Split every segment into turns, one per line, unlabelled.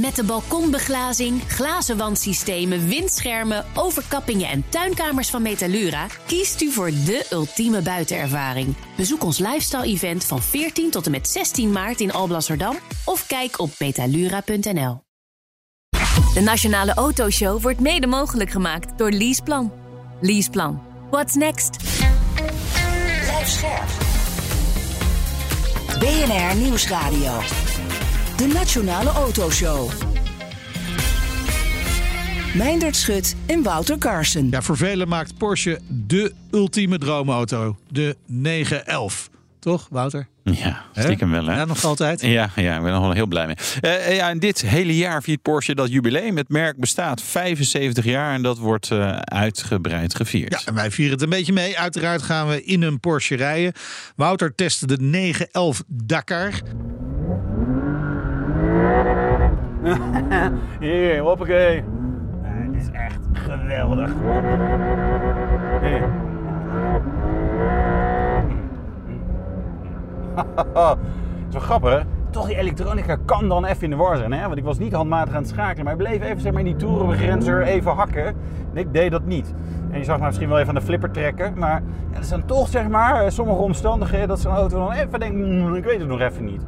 Met de balkonbeglazing, glazen wandsystemen, windschermen, overkappingen en tuinkamers van Metalura kiest u voor de ultieme buitenervaring. Bezoek ons lifestyle-event van 14 tot en met 16 maart in Alblasserdam of kijk op metalura.nl. De Nationale Autoshow wordt mede mogelijk gemaakt door Leaseplan. Leaseplan. What's next?
Blijf scherp. BNR Nieuwsradio. De Nationale Autoshow. Meindert Schut en Wouter Carson.
Ja, voor velen maakt Porsche de ultieme droomauto. De 911. Toch, Wouter?
Ja, stiekem wel hè?
Ja, nog altijd.
Ja, ja, ik ben er wel heel blij mee. Uh, ja, en dit hele jaar viert Porsche dat jubileum. Het merk bestaat 75 jaar en dat wordt uh, uitgebreid gevierd.
Ja, en wij vieren het een beetje mee. Uiteraard gaan we in een Porsche rijden. Wouter testte de 911 Dakar.
Hier, hoppakee. Nee, dit is echt geweldig. Hier. Is wel grappig, Toch die elektronica kan dan even in de war zijn. Hè? Want ik was niet handmatig aan het schakelen. Maar ik bleef even zeg maar, in die toerenbegrenzer even hakken. En ik deed dat niet. En je zag mij misschien wel even aan de flipper trekken. Maar ja, dat zijn toch zeg maar sommige omstandigheden dat zo'n auto dan even denkt... Mm, ik weet het nog even niet.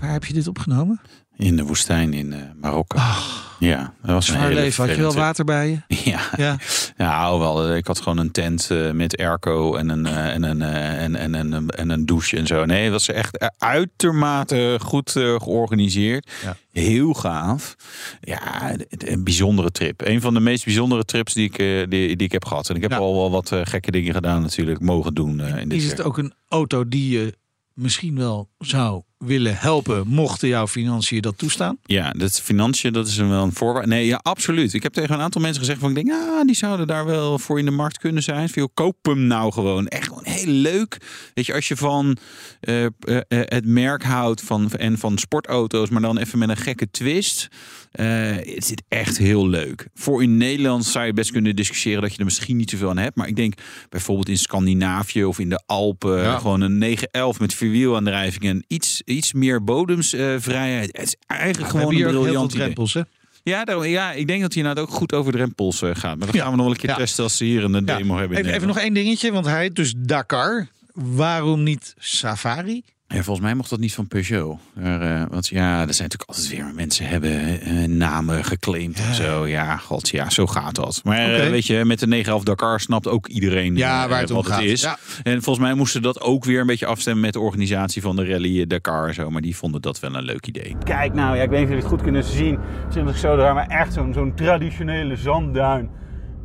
Waar heb je dit opgenomen?
In de woestijn in uh, Marokko.
Ach,
ja, dat was een
leven. Had je wel water bij je?
Ja,
Ja.
ja. wel. Ik had gewoon een tent eh, met airco en een, eh, en, een, eh, en, en, en, en een douche en zo. Nee, het was echt uitermate goed eh, georganiseerd.
Ja.
Heel gaaf. Ja, een bijzondere trip. Een van de meest bijzondere trips die ik, eh, die, die ik heb gehad. En ik heb
Ja.
al wel wat eh, gekke dingen gedaan natuurlijk, mogen doen eh, in dit
Is het ook een auto die je misschien wel zou willen helpen... mochten jouw financiën dat toestaan?
Ja, dat is financiën, dat is een wel een voorwaarde. Nee, ja, absoluut. Ik heb tegen een aantal mensen gezegd van ik denk, ah, die zouden daar wel voor in de markt kunnen zijn. Veel koop hem nou gewoon. Echt gewoon heel leuk. Weet je, als je van eh, eh, eh, het merk houdt van, en van sportauto's, maar dan even met een gekke twist. eh, het zit echt heel leuk. Voor in Nederland zou je best kunnen discussiëren dat je er misschien niet zoveel aan hebt. Maar ik denk bijvoorbeeld in Scandinavië of in de Alpen,
Ja.
gewoon een 911 met vierwielaandrijving en iets, iets meer bodemsvrijheid. het is eigenlijk gewoon een briljant idee.
drempels, hè?
Ja, daarom- ja, ik denk dat hij nou ook goed over drempels eh, gaat. Maar dat
Ja.
gaan we nog wel een keer
Ja.
testen als ze hier een demo hebben.
Even, even nog één dingetje, want hij dus Dakar. Waarom niet Safari?
Ja, volgens mij mocht dat niet van Peugeot. Eh, want ja, er zijn natuurlijk altijd weer mensen hebben eh, namen geclaimd en zo. Ja, god, ja, zo gaat dat. Maar eh, weet je, met de 911 Dakar snapt ook iedereen
Ja, waar het om
wat
gaat.
het is.
Ja.
En volgens mij moesten dat ook weer een beetje afstemmen met de organisatie van de rally Dakar en zo. Maar die vonden dat wel een leuk idee.
Kijk nou, ja, ik weet niet of jullie het goed kunnen zien. Ik zo maar echt zo'n zo'n traditionele zandduin.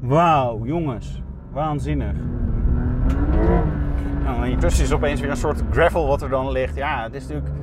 Wauw, jongens. Waanzinnig. Nou, en hiertussen is opeens weer een soort gravel wat er dan ligt. Ja, het is natuurlijk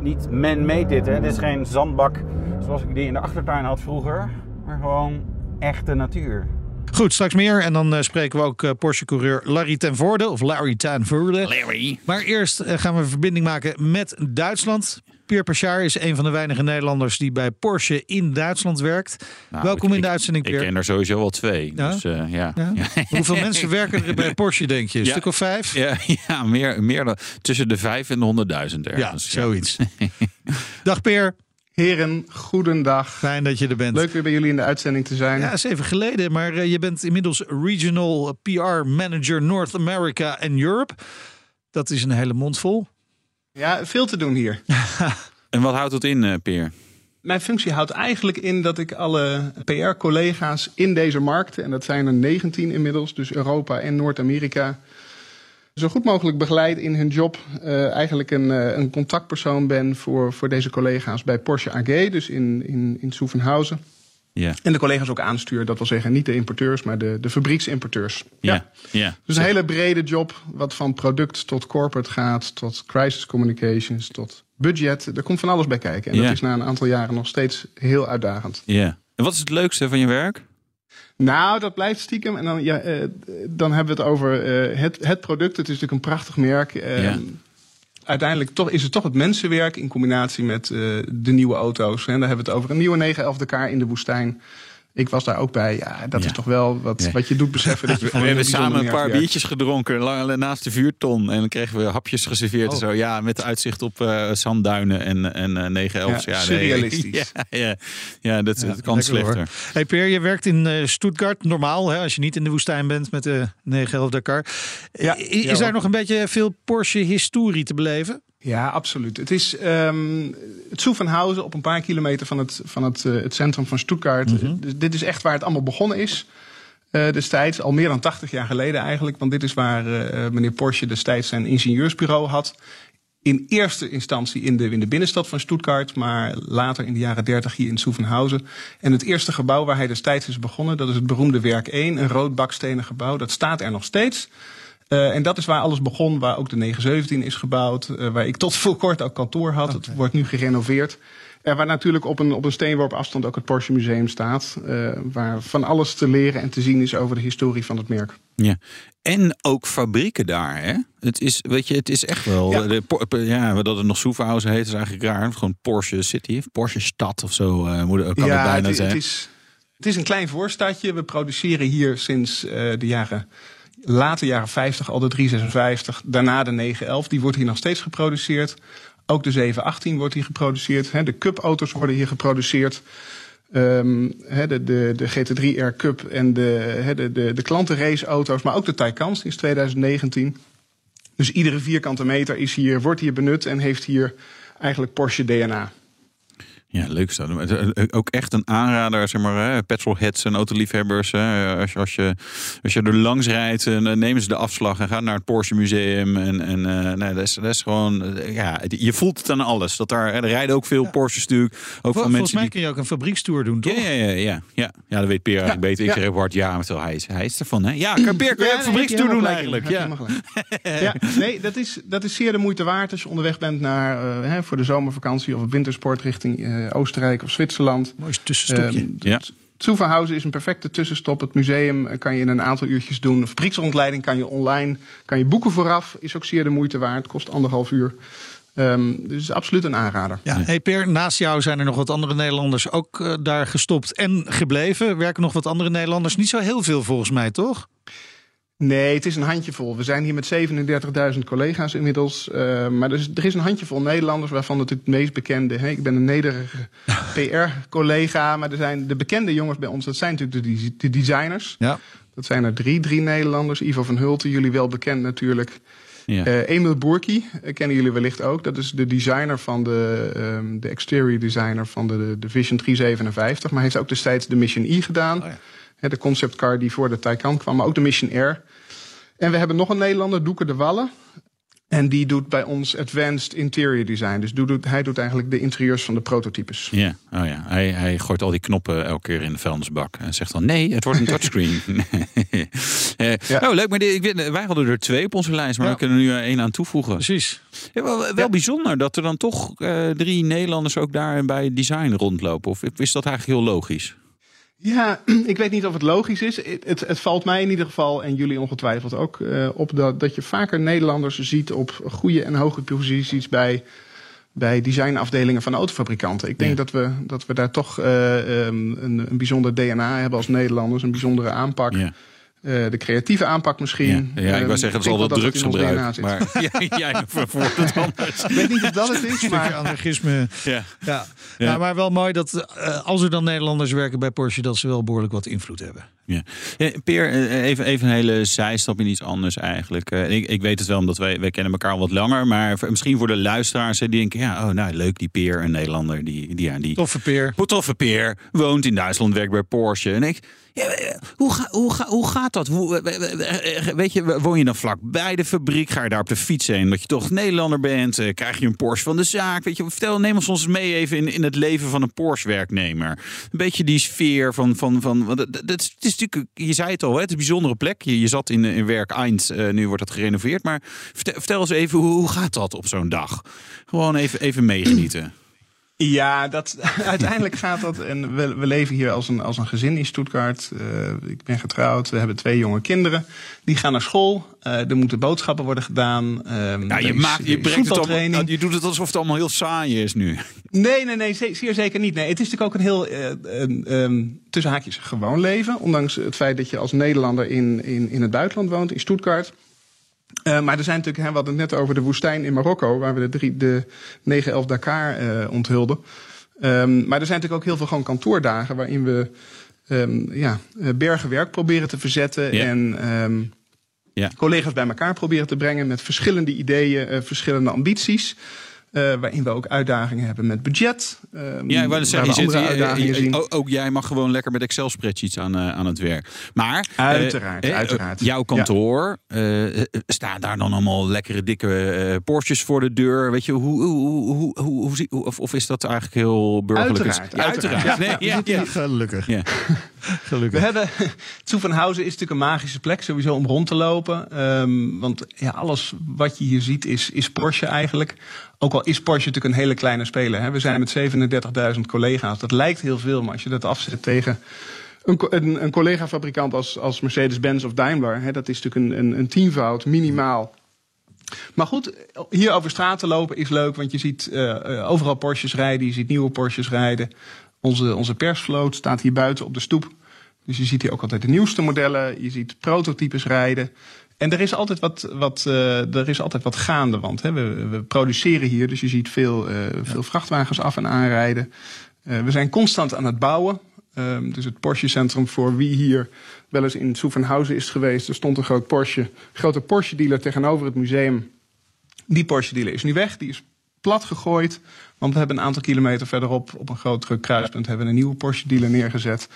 niet man-made dit. Hè. Dit is geen zandbak zoals ik die in de achtertuin had vroeger. Maar gewoon echte natuur.
Goed, straks meer. En dan eh, spreken we ook eh, Porsche-coureur Larry ten Voorde. Of Larry ten Voorde.
Larry.
Maar eerst eh, gaan we verbinding maken met Duitsland. Pierre Pachard is een van de weinige Nederlanders die bij Porsche in Duitsland werkt.
Nou,
Welkom
ik-
in de
ik-
uitzending,
Ik
Pierre.
ken er sowieso wel twee.
Ja?
Dus eh, ja.
Ja?
Ja.
Hoeveel mensen werken er bij Porsche, denk je? Een
Ja.
stuk of vijf?
Ja, ja meer, meer dan tussen de vijf en de honderdduizend
Ja,
ergens.
zoiets. Dag Peer,
Heren, goedendag.
fijn dat je er bent.
Leuk weer bij jullie in de uitzending te zijn.
Ja, is even geleden, maar eh, je bent inmiddels Regional PR Manager North America en Europe. Dat is een hele mond vol.
Ja, veel te doen hier.
En wat houdt dat in, eh, Peer?
Mijn functie houdt eigenlijk in dat ik alle PR-collega's in deze markten, en dat zijn er 19 inmiddels, dus Europa en Noord-Amerika, zo goed mogelijk begeleid in hun job. Eh, eigenlijk een, eh, een contactpersoon ben voor, voor deze collega's bij Porsche AG, dus in, in, in Soevenhausen.
Ja.
En de collega's ook aanstuur, dat wil zeggen niet de importeurs, maar de, de fabrieksimporteurs.
Ja. ja.
Dus een hele brede job, wat van product tot corporate gaat, tot crisis communications, tot budget. Er komt van alles bij kijken. En
Ja.
dat is na een aantal jaren nog steeds heel uitdagend.
ja. En wat is het leukste van je werk?
Nou, dat blijft stiekem. En dan, ja, eh, dan hebben we het over eh, het, het product. Het is natuurlijk een prachtig merk. Eh,
Ja.
Uiteindelijk toch, is het toch het mensenwerk in combinatie met eh, de nieuwe auto's. En daar hebben we het over een nieuwe 911 Dakar in de woestijn. Ik was daar ook bij. Ja, dat
Ja.
is toch wel wat,
Ja.
wat je doet beseffen. Dat je
We, hebben samen een paar biertjes gedronken lang- naast de vuurton. En dan kregen we hapjes geserveerd en
Oh.
zo. Ja, met uitzicht op eh, zandduinen en, en eh 9 11
Ja,
ja,
surrealistisch.
Ja, ja, ja, dat, dat kan
hoor.
slechter.
Hey Peer, je werkt in eh, Stuttgart, normaal hè, als je niet in de woestijn bent met de 911 Dakar.
Ja,
I- is
ja,
daar nog een beetje veel Porsche-historie te beleven?
Ja, absoluut. Het is ehm het Zuffenhausen op een paar kilometer van het, van het, eh, het centrum van Stuttgart.
Mhm.
Dus dit is echt waar het allemaal begonnen is. eh, destijds, al meer dan 80 jaar geleden eigenlijk. Want dit is waar eh, meneer Porsche destijds zijn ingenieursbureau had. In eerste instantie in de, in de binnenstad van Stuttgart, maar later in de jaren 30 hier in Zuffenhausen. En het eerste gebouw waar hij destijds is begonnen, dat is het beroemde Werk 1, een rood bakstenen gebouw. Dat staat er nog steeds. Eh, en dat is waar alles begon, waar ook de 917 is gebouwd, eh, waar ik tot voor kort ook kantoor had. Het wordt nu gerenoveerd. En waar natuurlijk op een, op een steenworp afstand ook het Porsche Museum staat. eh, waar van alles te leren en te zien is over de historie van het merk.
Ja. En ook fabrieken daar, hè? Het is, weet je, het is echt wel.
Ja.
De, ja, dat het nog Soeverhausen heet, is eigenlijk raar. Gewoon Porsche City, of Porsche Stad of zo moet, kan het bijna
het,
zijn.
het, is, het is een klein voorstadje. We produceren hier sinds de jaren, late jaren 50 al de 356. Daarna de 911. Die wordt hier nog steeds geproduceerd. Ook de 718 wordt hier geproduceerd. De Cup-auto's worden hier geproduceerd. Ehm, de, de, de GT3 R Cup en de, hè, de, de, de klantenraceauto's. Maar ook de Taycan sinds 2019. Dus iedere vierkante meter is hier, wordt hier benut en heeft hier eigenlijk Porsche DNA.
Ja, leuk. Maar het- eh, Ook echt een aanrader, zeg maar, hè, petrolheads en autoliefhebbers. Hè. Als, je, als, je, als je er langs rijdt, eh, nemen ze de afslag en gaan naar het Porsche Museum. En, en eh, nee, dat, is, dat is gewoon, eh, ja, je voelt het aan alles. Dat daar, er rijden ook veel Porsches natuurlijk. Ook
Vol-
van
Volgens
mensen
mij
die...
kun je ook een fabriekstoer doen, toch?
Ja, ja, ja, ja, ja. Ja, dat weet Peer eigenlijk
Ja,
beter. Ik
ja.
zeg hard ja, maar terwijl hij is, hij is ervan. Hè? Ja, kan Peer, kun je
Ja,
een
je
doen eigenlijk? Ja.
ja, nee, dat is, dat is zeer de moeite waard als je onderweg bent naar, eh, hè, voor de zomervakantie of wintersport richting eh, Oostenrijk of Zwitserland.
Mooi tussenstopje.
Ehm,
Ja.
is een perfecte tussenstop. Het museum eh, kan je in een aantal uurtjes doen. Een fabrieksrondleiding kan je online. Kan je boeken vooraf. Is ook zeer de moeite waard. Kost anderhalf uur. Ehm, dus absoluut een aanrader.
Ja, hey Per, naast jou zijn er nog wat andere Nederlanders ook eh, daar gestopt en gebleven. Werken nog wat andere Nederlanders? Niet zo heel veel volgens mij, toch?
Nee, het is een handjevol. We zijn hier met 37.000 collega's inmiddels. Eh, maar er is, er is een handjevol Nederlanders waarvan het het meest bekende... Hè, ik ben een nederige PR-collega, maar er zijn de bekende jongens bij ons... dat zijn natuurlijk de, de designers.
Ja.
Dat zijn er drie, drie Nederlanders. Ivo van Hulten, jullie wel bekend natuurlijk.
Ja.
Eh Emil Boerki, eh, kennen jullie wellicht ook. Dat is de designer van de, ehm, de exterior designer van de, de Vision 357. Maar hij heeft ook destijds de Mission E gedaan.
Oh ja.
De conceptcar die voor de Taycan kwam, maar ook de Mission Air. En we hebben nog een Nederlander, Doeke de Wallen. En die doet bij ons advanced interior design. Dus doet, doet- hij doet eigenlijk de interieurs van de prototypes.
Ja, oh ja. Hij, hij gooit al die knoppen elke keer in de vuilnisbak. En zegt dan, nee, het wordt een touchscreen. Eh,
Ja.
Oh, leuk. Maar ik weet, wij hadden er twee op onze lijst. Maar
Ja.
we kunnen er nu eh, één aan toevoegen.
Precies.
Ja, wel wel bijzonder dat er dan toch eh, drie Nederlanders ook daar bij design rondlopen. Of is dat eigenlijk heel logisch?
Ja, ik weet niet of het logisch is. Het, het, valt mij in ieder geval, en jullie ongetwijfeld ook, eh, op dat, dat je vaker Nederlanders ziet op goede en hoge posities bij, bij designafdelingen van autofabrikanten. Ik denk
Ja.
dat, we, dat we daar toch eh, ehm, een, een bijzonder DNA hebben als Nederlanders, een bijzondere aanpak.
Ja.
Eh, de creatieve aanpak misschien.
Ja, ja ik wou zeggen, dat is
wel
drugsgebruik.
zit.
Maar jij het anders.
Ik weet niet of dat het is,
Maar
maar
anarchisme.
Ja.
Ja.
Ja.
Ja. maar wel mooi dat eh, als er dan Nederlanders werken bij Porsche, dat ze wel behoorlijk wat invloed hebben.
Ja. Ja, Peer, eh, even, even een hele zijstap in iets anders eigenlijk. Eh, Ik, ik weet het wel, omdat wij, wij kennen elkaar al wat langer. Maar misschien voor de luisteraars die denken... ja, oh, nou leuk, die Peer, een Nederlander. Die, die, ja, die
Toffe Peer.
toffe Peer, woont in Duitsland, werkt bij Porsche. En ik... Ja, hoe, ga, hoe, ga, hoe gaat dat? Eh, weet je, woon je dan vlak bij de fabriek? Ga je daar op de fiets heen? Omdat je toch Nederlander bent? Eh, Krijg je een Porsche van de zaak? Weet je, vertel, neem ons ons mee even in, in het leven van een Porsche-werknemer. Een beetje die sfeer van. van, van want dat, dat is, het is natuurlijk, je zei het al, hè, het is een bijzondere plek. Je, je zat in, in werk Eind, eh, nu wordt dat gerenoveerd. Maar vertel, vertel eens even, hoe, hoe gaat dat op zo'n dag? Gewoon even, even meegenieten.
Ja, dat, uiteindelijk gaat dat. En we, we leven hier als een, als een gezin in Stuttgart. Uh, ik ben getrouwd, we hebben twee jonge kinderen. Die gaan naar school. Uh, er moeten boodschappen worden gedaan.
Uh, ja, je, maakt, je, brengt het op, nou, je doet het alsof het allemaal heel saai is nu.
Nee, nee, nee, zeer zeker niet. Nee, het is natuurlijk ook een heel, uh, tussen haakjes, gewoon leven. Ondanks het feit dat je als Nederlander in, in, in het buitenland woont, in Stuttgart. Uh, maar er zijn natuurlijk, hè, we hadden het net over de woestijn in Marokko, waar we de, drie, de 9-11 Dakar uh, onthulden. Um, maar er zijn natuurlijk ook heel veel gewoon kantoordagen waarin we um, ja, bergen werk proberen te verzetten. Ja. En um, ja. collega's bij elkaar proberen te brengen met verschillende ideeën, uh, verschillende ambities. Uh, waarin we ook uitdagingen hebben met budget.
Um, ja, ik wou zeggen, je zit, je, je, ook jij mag gewoon lekker met Excel spreadsheets aan, uh, aan het werk. Maar
uiteraard, uh, uiteraard.
jouw kantoor, ja. staan daar dan allemaal lekkere dikke Porsches voor de deur? Weet je, hoe, hoe, hoe, hoe, hoe of, of is dat eigenlijk heel burgerlijk?
Uiteraard, ja, uiteraard.
Ja, nee, ja, ja. Gelukkig.
Gelukkig. We hebben, Zoevenhausen is natuurlijk een magische plek sowieso om rond te lopen. Um, want ja, alles wat je hier ziet is, is Porsche eigenlijk. Ook al is Porsche natuurlijk een hele kleine speler. Hè. We zijn met 37.000 collega's. Dat lijkt heel veel, maar als je dat afzet tegen een, een, een collega-fabrikant als, als Mercedes-Benz of Daimler, hè, dat is natuurlijk een, een, een tienvoud minimaal. Maar goed, hier over straat te lopen is leuk, want je ziet uh, overal Porsches rijden, je ziet nieuwe Porsches rijden. Onze, onze persvloot staat hier buiten op de stoep. Dus je ziet hier ook altijd de nieuwste modellen, je ziet prototypes rijden. En er is altijd wat, wat, uh, er is altijd wat gaande, want hè, we, we produceren hier, dus je ziet veel, uh, veel vrachtwagens af en aanrijden. Uh, we zijn constant aan het bouwen. Um, dus het Porsche Centrum voor wie hier wel eens in Soevenhausen is geweest. Er stond een groot Porsche, grote Porsche dealer tegenover het museum. Die Porsche dealer is nu weg, die is plat gegooid. Want we hebben een aantal kilometer verderop op een groot kruispunt hebben we een nieuwe Porsche dealer neergezet.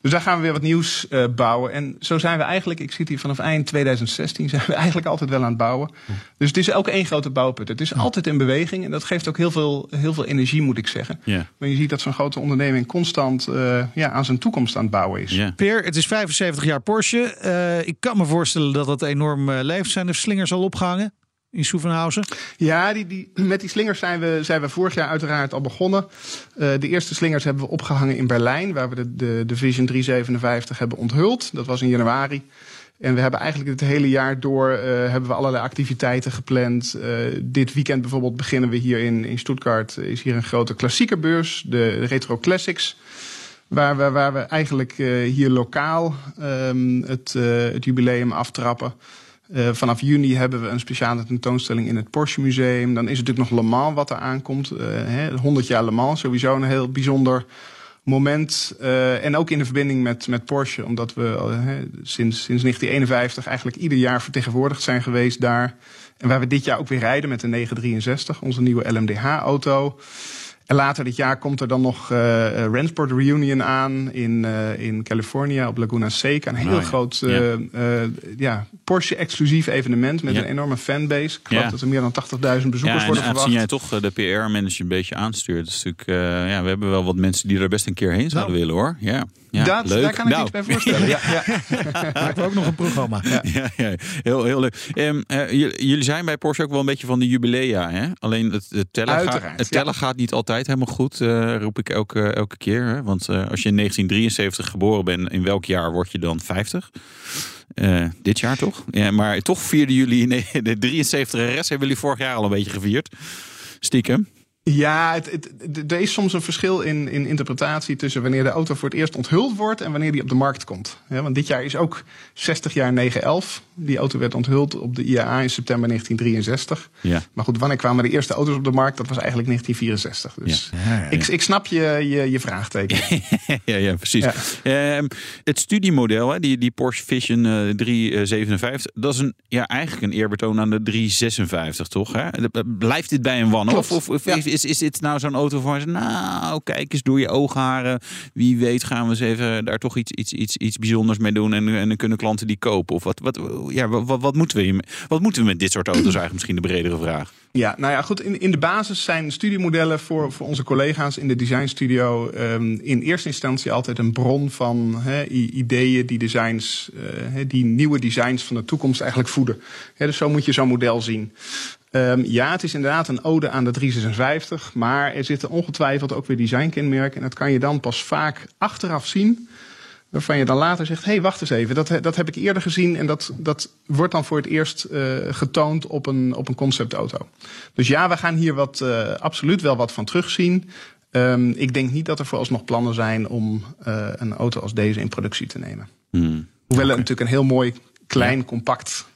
Dus daar gaan we weer wat nieuws uh, bouwen. En zo zijn we eigenlijk, ik zit hier vanaf eind 2016, zijn we eigenlijk altijd wel aan het bouwen. Dus het is ook één grote bouwput. Het is altijd in beweging en dat geeft ook heel veel, heel veel energie, moet ik zeggen. Yeah. Maar je ziet dat zo'n grote onderneming constant uh, ja, aan zijn toekomst aan het bouwen is.
Yeah. Peer, het is 75 jaar Porsche. Uh, ik kan me voorstellen dat dat enorm leeft. Zijn er slingers al opgehangen? In Soevenhausen?
Ja, die, die, met die slingers zijn we, zijn we vorig jaar uiteraard al begonnen. Uh, de eerste slingers hebben we opgehangen in Berlijn, waar we de, de, de Vision 357 hebben onthuld. Dat was in januari. En we hebben eigenlijk het hele jaar door uh, hebben we allerlei activiteiten gepland. Uh, dit weekend bijvoorbeeld beginnen we hier in, in Stuttgart. Is hier een grote klassiekerbeurs, de Retro Classics. Waar we, waar we eigenlijk hier lokaal um, het, het jubileum aftrappen. Uh, vanaf juni hebben we een speciale tentoonstelling in het Porsche Museum. Dan is het natuurlijk nog Le Mans wat er aankomt. Uh, hè, 100 jaar Le Mans, sowieso een heel bijzonder moment. Uh, en ook in de verbinding met, met Porsche. Omdat we sinds, sinds 1951 eigenlijk ieder jaar vertegenwoordigd zijn geweest daar. En waar we dit jaar ook weer rijden met de 963, onze nieuwe LMDH-auto. En later dit jaar komt er dan nog uh, Rennsport Reunion aan in, uh, in Californië op Laguna Seca. Een heel oh, ja. groot uh, ja. ja. Porsche-exclusief evenement met ja. een enorme fanbase. Ik geloof dat er meer dan 80.000 bezoekers worden verwacht.
Zie jij toch de PR-manager een beetje aanstuurt. Is natuurlijk, ja, we hebben wel wat mensen die er best een keer heen zouden nou. willen hoor. Ja.
Ja, dat, leuk. Daar kan ik nou. iets bij voorstellen. ja, ja.
Maken we ook nog een programma.
Ja, ja, ja. Heel, heel leuk. Um, uh, jullie zijn bij Porsche ook wel een beetje van de jubilea. Hè? Alleen het, het tellen, gaat, het tellen gaat niet altijd helemaal goed, uh, roep ik elke, elke keer. Hè? Want uh, als je in 1973 geboren bent, in welk jaar word je dan 50? dit jaar toch? Ja, maar toch vierden jullie de 73 RS hebben jullie vorig jaar al een beetje gevierd. Stiekem.
Ja, het, het, er is soms een verschil in, in interpretatie tussen wanneer de auto voor het eerst onthuld wordt en wanneer die op de markt komt. want dit jaar is ook 60 jaar 911. Die auto werd onthuld op de IAA in september 1963. Ja. Maar goed, wanneer kwamen de eerste auto's op de markt? Dat was eigenlijk 1964. Dus ja. Ik, ik snap je, je, je vraagteken.
ja, ja, precies. Uh, het studiemodel, hè, die, die Porsche Vision uh, 357, dat is een, ja, eigenlijk een eerbetoon aan de 356, toch? Hè? Blijft dit bij een one Of, of, of is, is, is dit nou zo'n auto voor nou, kijk eens door je oogharen. Wie weet gaan we eens even daar toch iets, iets, iets, iets bijzonders mee doen. En, en dan kunnen klanten die kopen. Of wat, wat, ja, wat, wat, moeten we, wat moeten we met dit soort auto's eigenlijk? Misschien de bredere vraag.
Ja, nou ja, goed. In, in de basis zijn studiemodellen voor, voor onze collega's in de designstudio um, in eerste instantie altijd een bron van ideeën die designs, uh, die nieuwe designs van de toekomst eigenlijk voeden. Dus zo moet je zo'n model zien. Ehm, ja, het is inderdaad een ode aan de 356, maar er zitten ongetwijfeld ook weer designkenmerken. En dat kan je dan pas vaak achteraf zien. Waarvan je dan later zegt: hé, hey, wacht eens even, dat, dat heb ik eerder gezien. En dat, dat wordt dan voor het eerst uh, getoond op een, op een conceptauto. Dus ja, we gaan hier wat, uh, absoluut wel wat van terugzien. Um, ik denk niet dat er vooralsnog plannen zijn om uh, een auto als deze in productie te nemen.
Hmm.
Hoewel het natuurlijk een heel mooi, klein, compact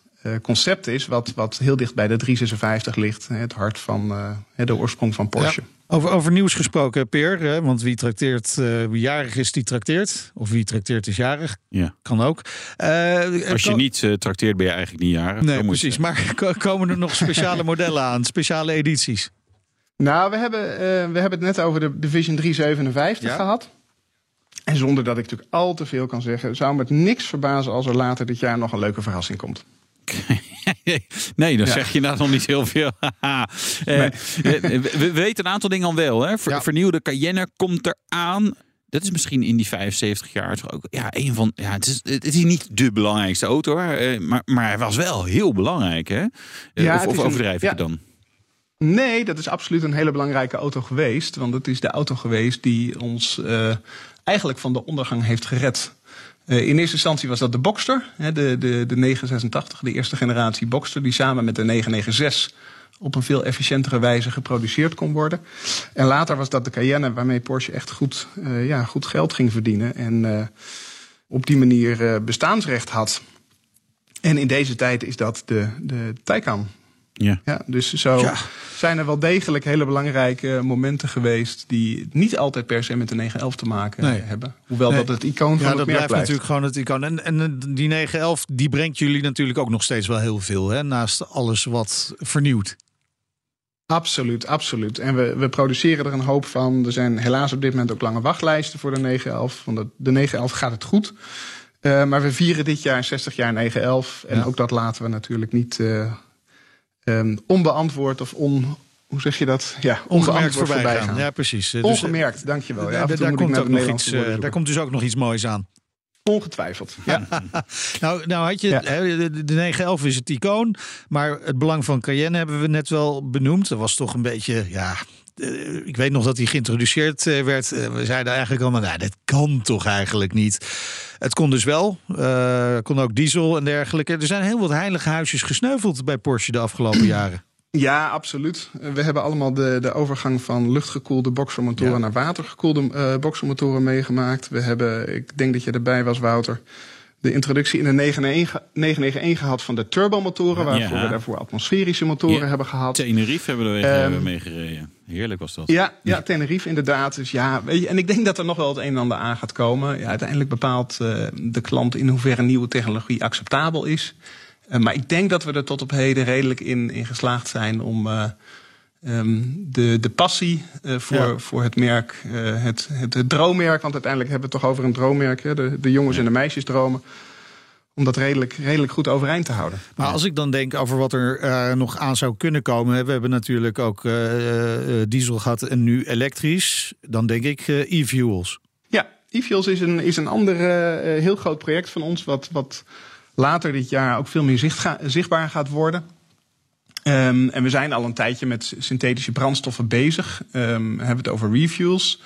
concept is. Wat, wat heel dicht bij de 356 ligt. hè, Het hart van uh, de oorsprong van Porsche.
Ja. Over, over nieuws gesproken, Peer. Hè, want wie trakteert, uh, wie jarig is, die trakteert. Of wie trakteert is jarig.
Ja.
Kan ook. Uh,
Als je niet uh, trakteert, ben je eigenlijk niet jarig.
Nee, precies. Maar ko- komen er nog speciale modellen aan? Speciale edities?
Nou, we hebben, uh, we hebben het net over de Division 357
Ja.
gehad. En zonder dat ik natuurlijk al te veel kan zeggen, zou me het niks verbazen als er later dit jaar nog een leuke verrassing komt.
nee, dan
Ja.
zeg je nou nog niet heel veel. Eh, we, we weten een aantal dingen al wel. Hè? Ver-
Ja.
Vernieuwde Cayenne komt eraan. Dat is misschien in die 75 jaar toch ook ja, een van. Ja, het, is, het is niet de belangrijkste auto, eh, maar, maar hij was wel heel belangrijk. Hè? Eh,
Ja,
of
een-
overdrijf het dan?
Nee, dat is absoluut een hele belangrijke auto geweest. Want het is de auto geweest die ons uh, eigenlijk van de ondergang heeft gered. Uh, in eerste instantie was dat de Boxster, de, de, de 986, de eerste generatie Boxster, die samen met de 996 op een veel efficiëntere wijze geproduceerd kon worden. En later was dat de Cayenne, waarmee Porsche echt goed, uh, ja, goed geld ging verdienen. En uh, op die manier bestaansrecht had. En in deze tijd is dat de, de Taycan.
Ja.
Ja, dus zo
Ja.
zijn er wel degelijk hele belangrijke momenten geweest die niet altijd per se met de 911 te maken
Nee.
hebben. Hoewel
Nee.
dat het icoon van
Ja,
het
dat blijft
blijft.
natuurlijk gewoon het icoon. En, en die 911, die brengt jullie natuurlijk ook nog steeds wel heel veel. Hè? Naast alles wat vernieuwt.
Absoluut, absoluut. En we, we produceren er een hoop van. Er zijn helaas op dit moment ook lange wachtlijsten voor de 911. Want de, de 911 gaat het goed. Uh, maar we vieren dit jaar 60 jaar 911. En
Ja.
ook dat laten we natuurlijk niet uh, um, onbeantwoord of on... Hoe zeg je dat? Ja,
Ongemerkt voorbij,
voorbij
gaan.
gaan.
Ja, precies. Eh,
Ongemerkt, dankjewel. Ja,
daar, komt ook nog iets, eh, daar komt dus ook nog iets moois aan.
Ongetwijfeld. Ja.
Nou, nou had je,
Ja.
de, de 911 is het icoon, maar het belang van Cayenne hebben we net wel benoemd. Dat was toch een beetje, ja, eh, ik weet nog dat hij geïntroduceerd eh, werd. Eh, we zeiden eigenlijk allemaal, nou, dat kan toch eigenlijk niet. Het kon dus wel, eh, kon ook diesel en dergelijke. Er zijn heel wat heilige huisjes gesneuveld bij Porsche de afgelopen jaren.
Ja, absoluut. Eh, We hebben allemaal de, de overgang van luchtgekoelde boxermotoren
Ja.
naar watergekoelde uh, boxermotoren meegemaakt. We hebben, ik denk dat je erbij was, Wouter, de introductie in de 991, 991 gehad van de turbomotoren, waarvoor
Ja.
we daarvoor atmosferische motoren
Ja.
hebben gehad.
Tenerife hebben we hebben we meegereden. Heerlijk was dat.
Ja, ja, Tenerife inderdaad. Dus ja, weet je, en ik denk dat er nog wel het een en ander aan gaat komen. Ja, uiteindelijk bepaalt uh, de klant in hoeverre nieuwe technologie acceptabel is. Uh, maar ik denk dat we er tot op heden redelijk in, in geslaagd zijn om uh, um, de, de passie uh, voor,
Ja.
voor het merk, uh, het, het, het droommerk, want uiteindelijk hebben we het toch over een droommerk, hè, de, de jongens en de meisjes dromen, om dat redelijk, redelijk goed overeind te houden.
Maar als ik dan denk over wat er eh, nog aan zou kunnen komen. We hebben natuurlijk ook eh, eh, diesel gehad en nu elektrisch. Dan denk ik eh, e-fuels.
Ja, e-fuels is een, is een ander heel groot project van ons, wat, wat later dit jaar ook veel meer zicht ga, zichtbaar gaat worden. Um, en we zijn al een tijdje met synthetische brandstoffen bezig. Um, we hebben het over refuels.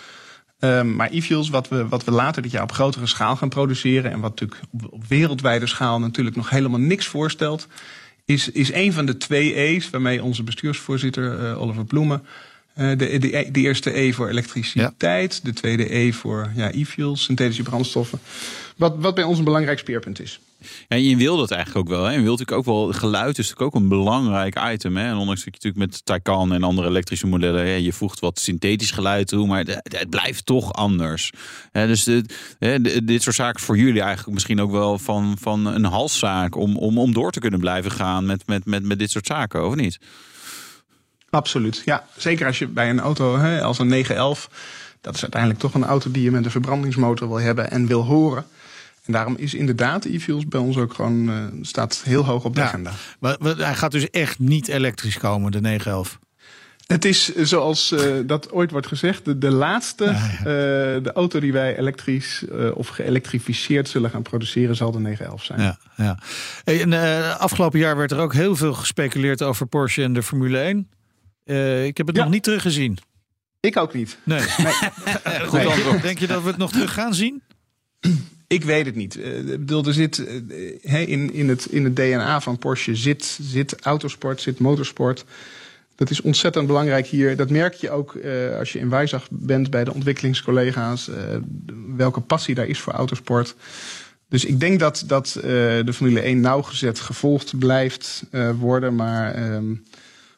Um, maar e-fuels, wat we, wat we later dit jaar op grotere schaal gaan produceren... en wat natuurlijk op, wereldwijde schaal natuurlijk nog helemaal niks voorstelt... is, is een van de twee E's waarmee onze bestuursvoorzitter uh, Oliver Bloemen... Uh, de, de, de, eerste E voor elektriciteit, ja. de tweede E voor ja, e-fuels, synthetische brandstoffen. Wat, wat bij ons een belangrijk speerpunt is.
Ja, je wil dat eigenlijk ook wel. Hè? Je wilt natuurlijk ook wel. Geluid is natuurlijk ook een belangrijk item. Hè? En ondanks dat je natuurlijk met Taycan en andere elektrische modellen. Hè, je voegt wat synthetisch geluid toe. Maar het, het blijft toch anders. Hè, dus dit, hè, dit soort zaken voor jullie eigenlijk misschien ook wel van, van een halszaak. Om, om, om door te kunnen blijven gaan met, met, met, met dit soort zaken, of niet?
Absoluut. Ja, zeker als je bij een auto hè, als een 911. Dat is uiteindelijk toch een auto die je met een verbrandingsmotor wil hebben en wil horen. En daarom is inderdaad e-fuels bij ons ook gewoon uh, staat heel hoog op de
Ja.
agenda.
Maar, maar hij gaat dus echt niet elektrisch komen, de 911.
Het is eh, zoals uh, dat ooit wordt gezegd, de, de laatste ja, ja. Uh, de auto die wij elektrisch of geëlektrificeerd zullen gaan produceren, zal de 911 zijn.
Ja, ja. En, afgelopen jaar werd er ook heel veel gespeculeerd over Porsche en de Formule 1. Ik heb het nog niet teruggezien.
Ik ook niet.
Nee. nee. Goed nee. Denk je dat we het nog terug gaan zien?
Ik weet het niet. Uh, ik bedoel, er zit uh, in, in, het, in het DNA van Porsche zit, zit autosport, zit motorsport. Dat is ontzettend belangrijk hier. Dat merk je ook uh, als je in Wijzag bent bij de ontwikkelingscollega's. welke passie daar is voor autosport. Dus ik denk dat, dat de Formule 1 nauwgezet gevolgd blijft worden. Maar ehm,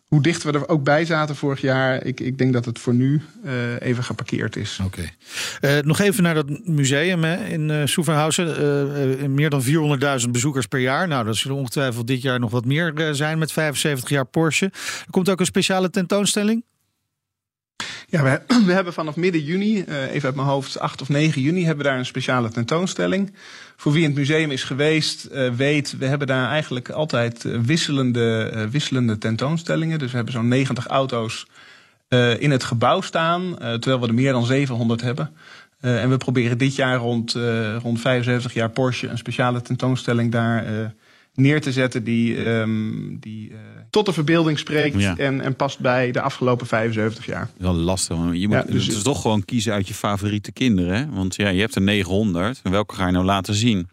hoe dicht we er ook bij zaten vorig jaar, ik, ik denk dat het voor nu uh, even geparkeerd is.
Oké. Uh, nog even naar dat museum hè, in uh, meer dan 400.000 bezoekers per jaar. Nou, dat zullen ongetwijfeld dit jaar nog wat meer zijn met 75 jaar Porsche. Er komt ook een speciale tentoonstelling.
Ja, we, hebben vanaf midden juni, even uit mijn hoofd, 8 of 9 juni, hebben we daar een speciale tentoonstelling. Voor wie in het museum is geweest, uh, weet, we hebben daar eigenlijk altijd wisselende, uh, wisselende tentoonstellingen. Dus we hebben zo'n 90 auto's in het gebouw staan, terwijl we er meer dan 700 hebben. en we proberen dit jaar rond, rond 75 jaar Porsche een speciale tentoonstelling daar neer te zetten die, um, die uh, tot de verbeelding spreekt ja. en, en past bij de afgelopen 75 jaar.
Wel lastig. Je moet ja, dus, dus toch gewoon kiezen uit je favoriete kinderen. Hè? Want ja, je hebt er 900. Welke ga je nou laten zien?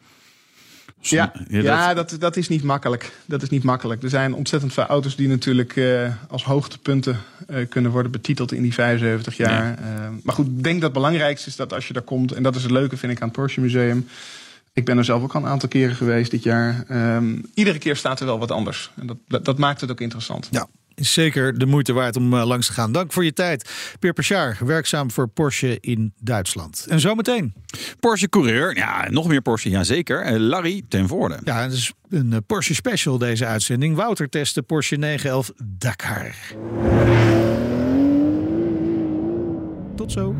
Ja, ja, ja dat, dat is niet makkelijk. Dat is niet makkelijk. Er zijn ontzettend veel auto's die natuurlijk uh, als hoogtepunten uh, kunnen worden betiteld in die 75 jaar. Ja. Maar goed, ik denk dat het belangrijkste is dat als je daar komt, en dat is het leuke vind ik aan het Porsche Museum, ik ben er zelf ook al een aantal keren geweest dit jaar. Um, iedere keer staat er wel wat anders. En dat, dat, dat maakt het ook interessant.
Ja. Is zeker de moeite waard om uh, langs te gaan. Dank voor je tijd. Peer Pachar, werkzaam voor Porsche in Duitsland. En zometeen.
Porsche coureur. Ja, nog meer Porsche. Jazeker. Uh, Larry ten Voorde.
Ja, het is een uh, Porsche special deze uitzending. Wouter testte Porsche 911 Dakar. Tot zo.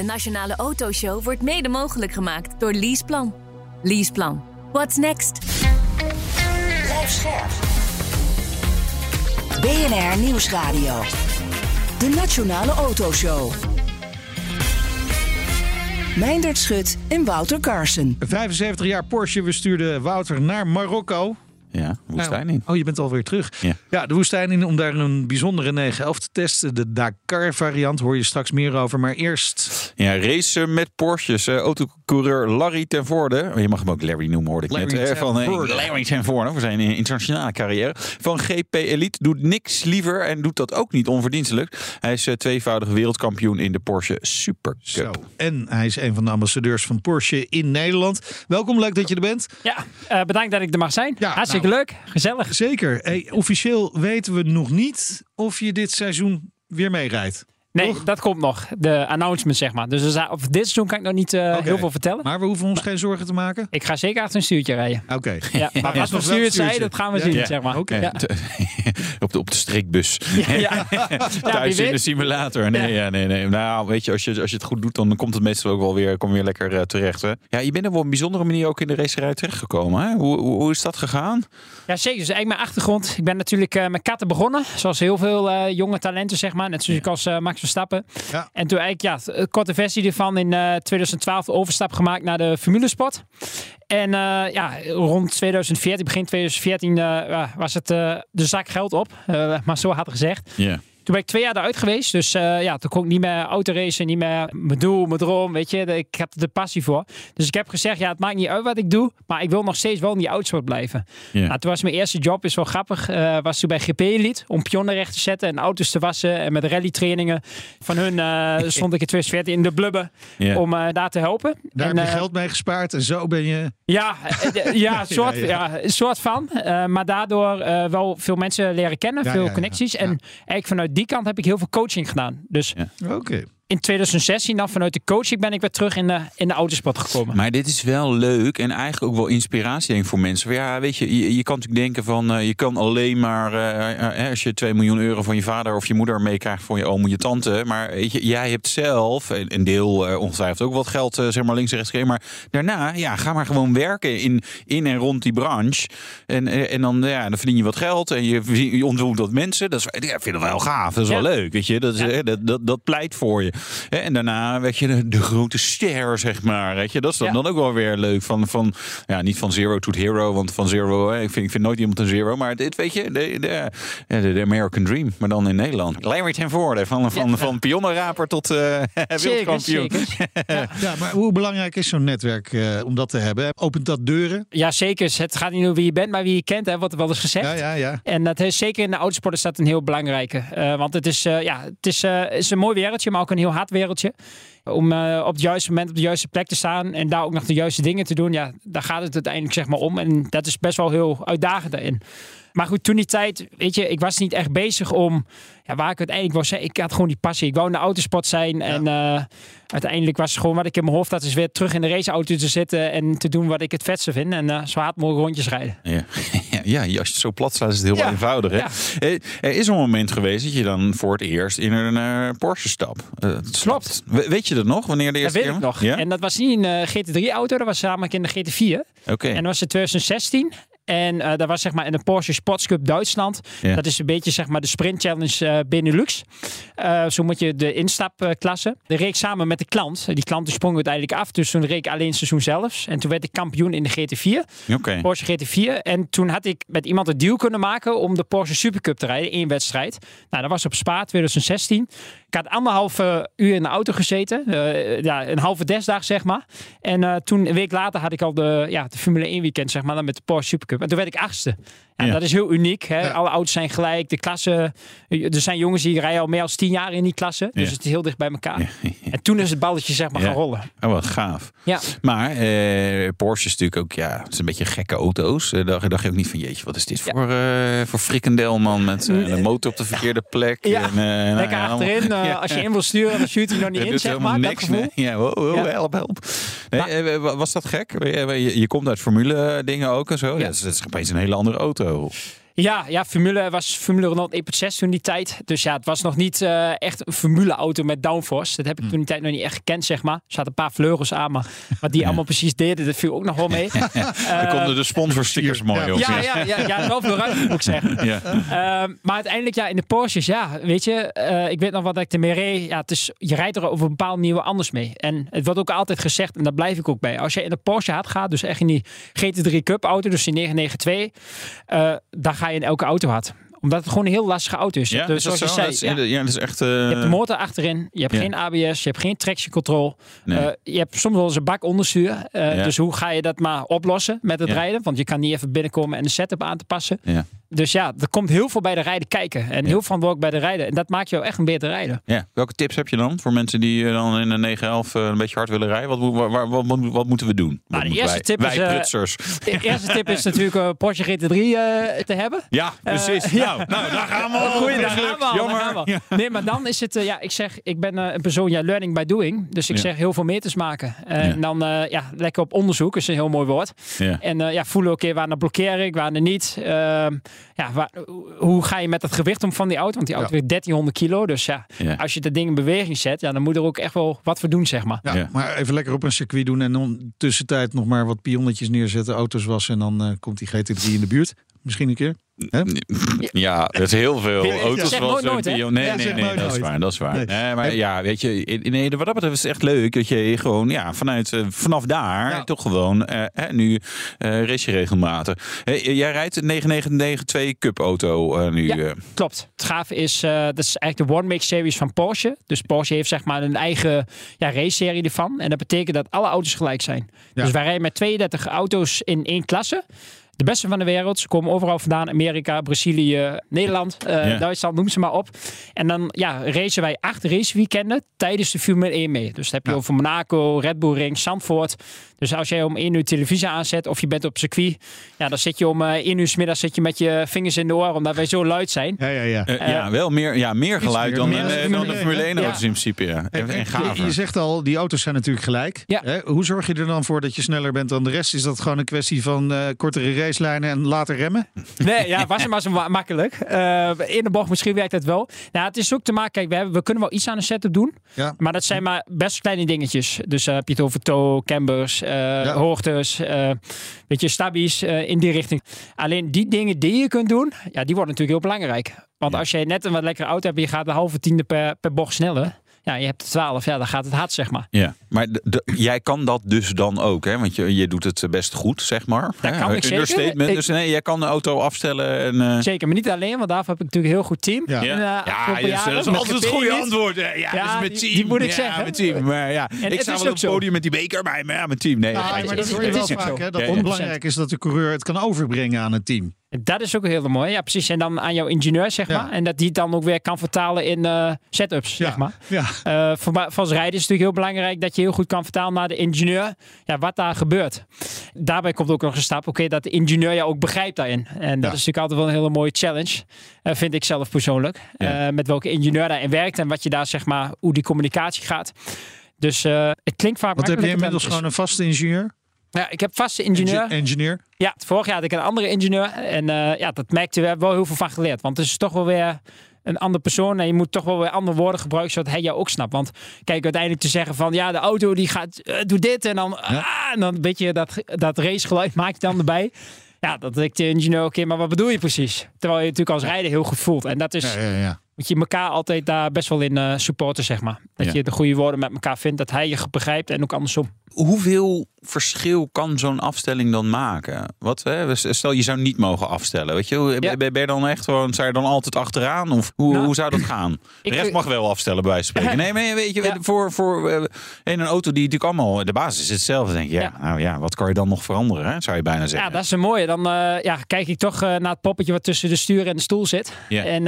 De Nationale Autoshow wordt mede mogelijk gemaakt door Leaseplan. Leaseplan. What's next?
Blijf scherp. BNR Nieuwsradio. De Nationale Autoshow. Meindert Schut en Wouter Carson.
75 jaar Porsche. We stuurden Wouter naar Marokko.
Ja, woestijn in.
Oh, je bent alweer terug. Ja. ja, de woestijn in om daar een bijzondere 911 te testen. De Dakar variant hoor je straks meer over. Maar eerst...
Ja, racen met Porsches. Uh, autocoureur Larry ten Voorde. Je mag hem ook Larry noemen, hoorde ik
Larry
net.
Ten
van,
uh,
Larry ten Voorde, voor zijn internationale carrière. Van GP Elite. Doet niks liever en doet dat ook niet onverdienstelijk. Hij is uh, tweevoudig wereldkampioen in de Porsche Super Cup.
Zo. En hij is een van de ambassadeurs van Porsche in Nederland. Welkom, leuk dat je er bent.
Ja, bedankt dat ik er mag zijn. Ja, Hartstikke nou, leuk, gezellig.
Zeker. Hey, officieel weten we nog niet of je dit seizoen weer meerijdt.
Nee,
Toch?
dat komt nog. De announcement, zeg maar. Dus of dit seizoen kan ik nog niet uh, okay. heel veel vertellen.
Maar we hoeven ons geen zorgen te maken?
Ik ga zeker achter een stuurtje rijden.
Oké. Okay.
Ja, maar ja, als we stuur het zei, dat gaan we ja. zien, ja. zeg maar.
Okay.
Ja. op, de, op de streekbus. Ja. Thuis in de simulator. Nee, ja. nee, nee. Nou, weet je als, je, als je het goed doet, dan komt het meestal ook wel weer, kom weer lekker uh, terecht. Hè? Ja, je bent op een bijzondere manier ook in de racerij terechtgekomen. Hè? Hoe, hoe, hoe is dat gegaan?
Ja, zeker. Dus eigenlijk mijn achtergrond. Ik ben natuurlijk uh, met katten begonnen. Zoals heel veel jonge talenten, zeg maar. Net zoals ik als Max Verstappen.
Ja.
En toen eigenlijk, ja, een korte versie ervan in uh, 2012 de overstap gemaakt naar de Formule Sport. En uh, ja, rond 2014, begin 2014, uh, was het de zak geld op. maar zo had gezegd.
Yeah.
Toen ben ik twee jaar eruit geweest. Dus uh, ja, toen kon ik niet meer autoracen, niet meer mijn doel, mijn droom, weet je. Ik heb er de passie voor. Dus ik heb gezegd, ja, het maakt niet uit wat ik doe, maar ik wil nog steeds wel in die autosport blijven.
Yeah.
Nou, toen was mijn eerste job, is wel grappig, uh, was toen bij GP Elite, om pionnen recht te zetten en auto's te wassen. En met rallytrainingen van hun uh, stond ik in 2014 in de blubben
yeah.
om daar te helpen.
Daar
en,
heb je geld mee gespaard en zo ben je...
Ja, ja, soort, ja, ja. ja, soort van. maar daardoor wel veel mensen leren kennen, veel connecties. En eigenlijk vanuit die kant heb ik heel veel coaching gedaan. Dus
ja. oké. Okay.
In 2016 dan vanuit de coaching ben ik weer terug in de, in de autosport gekomen.
Maar dit is wel leuk en eigenlijk ook wel inspiratie denk ik, voor mensen. Ja, weet je, je, je kan natuurlijk denken van uh, je kan alleen maar uh, als je 2 miljoen euro van je vader of je moeder meekrijgt van je oom of je tante. Maar weet je, jij hebt zelf een deel ongetwijfeld ook wat geld zeg maar links en rechts. Maar daarna, ja, ga maar gewoon werken in, in en rond die branche. En, en dan, ja, dan verdien je wat geld en je, je ontmoet wat mensen. Dat is, ja, ik vind het wel gaaf. Dat is ja. wel leuk, weet je. Dat, is, ja. dat, dat, dat pleit voor je. En daarna weet je de, de grote ster, zeg maar. Weet je, dat is dan, dan ook wel weer leuk. Van, van, ja, niet van zero to hero, want van zero, ik vind, ik vind nooit iemand een zero. Maar dit, weet je, de, de, de, de American Dream, maar dan in Nederland. Larry ten Voorde, van, van, van pionnenraper tot uh, wereldkampioen.
ja. ja, maar hoe belangrijk is zo'n netwerk uh, om dat te hebben? Opent dat deuren?
Ja, zeker. Het gaat niet over wie je bent, maar wie je kent, hè, wat er wel eens gezegd.
Ja, ja, ja.
En dat is zeker in de autosport is dat een heel belangrijke. Uh, want het is, ja, het is, is een mooi wereldje, maar ook een heel hard wereldje om uh, op het juiste moment op de juiste plek te staan en daar ook nog de juiste dingen te doen. Ja, daar gaat het uiteindelijk zeg maar om. En dat is best wel heel uitdagend daarin. Maar goed, toen die tijd, weet je, ik was niet echt bezig om ja, waar ik uiteindelijk was. Ik had gewoon die passie. Ik wou in de autosport zijn. Ja. En uh, uiteindelijk was het gewoon wat ik in mijn hoofd had, is weer terug in de raceauto te zitten en te doen wat ik het vetste vind. En uh, zo hard mogelijk rondjes rijden.
Ja. Ja, als je het zo plat slaat, is het heel ja. eenvoudig. Hè? Ja. Er is een moment geweest dat je dan voor het eerst in een uh, Porsche stap. Uh,
Klopt.
Weet je dat nog? Wanneer de eerste
dat weet
keer?
ik nog. En dat was niet een GT3-auto, dat was namelijk in de GT4.
Oké. Okay.
En dat was in 2016. En uh, dat was zeg maar in de Porsche Sports Cup Duitsland.
Ja.
Dat is een beetje zeg maar de sprint challenge uh, Benelux. Uh, zo moet je de instapklasse. De reek samen met de klant. Die klant die sprong uiteindelijk af. Dus toen reek ik alleen seizoen zelfs. En toen werd ik kampioen in de GT4.
Okay.
Porsche GT4. En toen had ik met iemand een deal kunnen maken om de Porsche Supercup te rijden. één wedstrijd. Nou, dat was op Spa 2016. Ik had anderhalve uur in de auto gezeten. Ja, een halve desdag, zeg maar. En toen, een week later, had ik al de, ja, de Formule 1 weekend, zeg maar, dan met de Porsche Supercup. En toen werd ik achtste. Ja,
Ja.
Dat is heel uniek. Hè?
Ja.
Alle auto's zijn gelijk. De klasse, er zijn jongens die rijden al meer dan tien jaar in die klasse. Dus het is heel dicht bij elkaar. En toen is het balletje, zeg maar, gaan rollen.
Oh, wat gaaf.
Ja.
Maar eh, Porsche is natuurlijk ook, ja, het is een beetje gekke auto's. Eh, dacht, dacht je ook niet van, jeetje, wat is dit voor, eh voor frikandel, man, met eh, een motor op de verkeerde plek.
Ja,
En, nou
Lekker achterin. Als je in wil sturen, dan stuurt hij nog niet
Dat
in, zeg maar. Dat
niks. Nee. Ja, wow, wow,
Ja.
help, help. Nee,
Maar-
was dat gek? Je, je, je komt uit formule dingen ook en zo. Ja. Dat is opeens een hele andere auto.
Ja, ja, Formule was Formule Renault 1.6 toen die tijd. Dus ja, het was nog niet eh, echt een Formule auto met downforce. Dat heb ik toen die tijd nog niet echt gekend, zeg maar. Er zaten een paar vleugels aan, maar wat die allemaal precies deden, dat viel ook nog wel mee.
Daar konden de sponsorstickers mooi op.
Ja, ja, ja, ja, wel veel ruimte moet ik zeggen.
Ja.
Ehm, maar uiteindelijk, ja, in de Porsches, ja, weet je, eh, ik weet nog wat ik ermee reed. Ja, het is, je rijdt er over een bepaald niveau anders mee. En het wordt ook altijd gezegd, en daar blijf ik ook bij. Als je in de Porsche hard gaat, dus echt in die GT3 Cup auto, dus die 992, eh dan ga je in elke auto hard. Omdat het gewoon een heel lastige auto is.
Ja,
dus zoals
zo?
je
Dat
zei,
is,
ja.
ja, dat is echt... eh,
Je hebt de motor achterin, je hebt
Ja.
geen ABS, je hebt geen traction control.
Nee.
Eh, je hebt soms wel eens een bak onderstuur. Eh,
Ja.
Dus hoe ga je dat maar oplossen met het
Ja.
rijden? Want je kan niet even binnenkomen en de setup aan te passen.
Ja.
Dus ja, er komt heel veel bij de rijden kijken. En heel verantwoordelijk bij de rijden. En dat maakt jou echt een beter rijder.
Ja. Welke tips heb je dan voor mensen die eh, dan in een 911 eh, een beetje hard willen rijden? Wat, wat, moet- wat moeten we doen?
Nou, de eerste
wij,
tip is,
wij
eh,
prutsers.
De eerste tip is natuurlijk een Porsche GT3 eh, te hebben.
Ja, precies. Nou, nou, daar gaan we al.
Goeie, daar gaan we al,
Jammer.
gaan we al.
Ja.
Nee, maar dan is het, ja, ik zeg, ik ben een persoon, ja, learning by doing. Dus ik
Ja.
zeg heel veel meters maken.
Ja.
En dan, ja, lekker op onderzoek, is een heel mooi woord.
Ja.
En ja, voelen, oké, waar nou blokkeer ik, waar nou niet. Ja, waar, hoe ga je met het gewicht om van die auto? Want die auto
Ja.
weegt 1300 kilo. Dus ja,
Ja.
als je dat ding in beweging zet, ja, dan moet er ook echt wel wat voor doen, zeg maar.
Ja,
Ja.
maar even lekker op een circuit doen en dan tussentijd nog maar wat pionnetjes neerzetten, auto's wassen en dan eh, komt die GT3 in de buurt. Misschien een keer. Hè?
Ja, er is heel veel
Ja,
auto's.
nooit
Nee,
Ja,
nee, nee,
nooit
dat is waar. Dat is waar.
Nee.
Nee, maar ja, weet je, in- nee, wat dat betreft is het echt leuk dat je gewoon, ja, vanuit, eh, vanaf daar
Ja.
toch gewoon, eh, hè, nu eh race je regelmatig. Hey, jij rijdt een 9992 Cup auto eh, nu.
Ja.
eh.
Klopt. Het gave is, eh, dat is eigenlijk de One Make Series van Porsche. Dus Porsche heeft zeg maar een eigen ja, race-serie ervan. En dat betekent dat alle auto's gelijk zijn.
Ja.
Dus wij rijden met 32 auto's in één klasse. De beste van de wereld. Ze komen overal vandaan. Amerika, Brazilië, Nederland, eh,
Ja.
Duitsland, noem ze maar op. En dan ja, racen wij acht raceweekenden tijdens de Formule 1 mee. Dus dat heb je
Ja.
over Monaco, Red Bull Ring, Zandvoort. Dus als jij om 1 uur televisie aanzet of je bent op circuit, ja, dan zit je om eh 1 uur 's middags zit je met je vingers in de oren omdat wij zo luid zijn.
Ja, ja, ja.
Eh, ja, wel meer, ja, meer geluid
meer.
dan,
Meer dan de
dan de
Formule
Formule 1
1,
auto's
ja.
in principe. Ja. En, en
Je,
gaver.
je zegt al, die auto's zijn natuurlijk gelijk.
Ja.
Hè? Hoe zorg je er dan voor dat je sneller bent dan de rest? Is dat gewoon een kwestie van eh, kortere racelijnen en later remmen?
Nee, ja, was het maar zo ma- makkelijk. Eh, in de bocht misschien werkt het wel. Nou, het is ook te maken, kijk, we, hebben, we kunnen wel iets aan de setup doen.
Ja.
Maar dat zijn maar best kleine dingetjes. Dus heb je het over toe, cambers, eh, hoogtes, eh weet je, stabies in die richting. Alleen die dingen die je kunt doen, ja, die worden natuurlijk heel belangrijk. Want als jij net een wat lekkere auto hebt je gaat de halve tiende per, per bocht sneller. Ja, je hebt 12, ja, dan gaat het hard, zeg maar.
Ja, maar de- de- jij kan dat dus dan ook, hè? Want je, je doet het best goed, zeg maar.
Dat kan ik zeker.
Understatement.
Ik-
Dus nee, jij kan de auto afstellen en... eh,
Zeker, maar niet alleen, want daarvoor heb ik natuurlijk een heel goed team.
Ja.
En, eh,
Ja, dus, dat is
met
altijd het goede
niet.
antwoord. hè. Ja,
Ja,
dus met
die-
team.
die moet ik
ja,
zeggen.
Met team. Maar ja, ik
het
sta wel op het
zo.
podium met die beker bij me. Ja, met team. Nee,
Ja,
dat
maar
is-
dat
het
wel vaak. Hè, dat
Ja,
het
ja.
belangrijk is dat de coureur het kan overbrengen aan het team.
Dat is ook heel mooi. Ja, precies. En dan aan jouw ingenieur, zeg
Ja.
maar. En dat die het dan ook weer kan vertalen in eh, setups, zeg maar.
Ja.
Eh, voor, voor als rijden is het natuurlijk heel belangrijk dat je heel goed kan vertalen naar de ingenieur ja, wat daar gebeurt. Daarbij komt ook nog een stap, oké, dat de ingenieur jou ook begrijpt daarin. En dat
Ja.
is natuurlijk altijd wel een hele mooie challenge, eh, vind ik zelf persoonlijk.
Ja.
Met welke ingenieur daarin werkt en wat je daar, zeg maar, hoe die communicatie gaat. Dus het klinkt vaak
Want heb je inmiddels gewoon een vaste ingenieur?
Ja, ik heb vaste ingenieur.
Engi- engineer?
Ja, vorig jaar had ik een andere ingenieur. En eh, ja, dat merkte we hebben wel heel veel van geleerd. Want het is toch wel weer een andere persoon. En je moet toch wel weer andere woorden gebruiken, zodat hij jou ook snapt. Want kijk, uiteindelijk te zeggen van ja, de auto die gaat, doe dit. En dan, ah, en dan een beetje dat, dat racegeluid maak je dan erbij. Ja, dat ik de ingenieur, oké, maar wat bedoel je precies? Terwijl je natuurlijk als rijder heel goed voelt. En dat is,
Ja, ja, ja.
Moet je elkaar altijd daar best wel in eh, supporten, zeg maar. Dat
Ja.
je de goede woorden met elkaar vindt, dat hij je begrijpt en ook andersom.
Hoeveel verschil kan zo'n afstelling dan maken? Wat, hè? Stel, je zou niet mogen afstellen. Weet je?
Ja.
Ben je dan echt gewoon, zou je dan altijd achteraan? Of hoe,
Nou,
hoe zou dat gaan? De rest mag wel afstellen, bij wijze van spreken. Nee, maar weet je,
Ja.
voor, voor eh, in een auto die natuurlijk allemaal, de basis is hetzelfde. Denk je, ja, nou ja, wat kan je dan nog veranderen? Hè? Zou je bijna zeggen.
Ja, dat is een mooie. Dan eh, ja, kijk ik toch naar het poppetje wat tussen de stuur en de stoel zit.
Ja.
En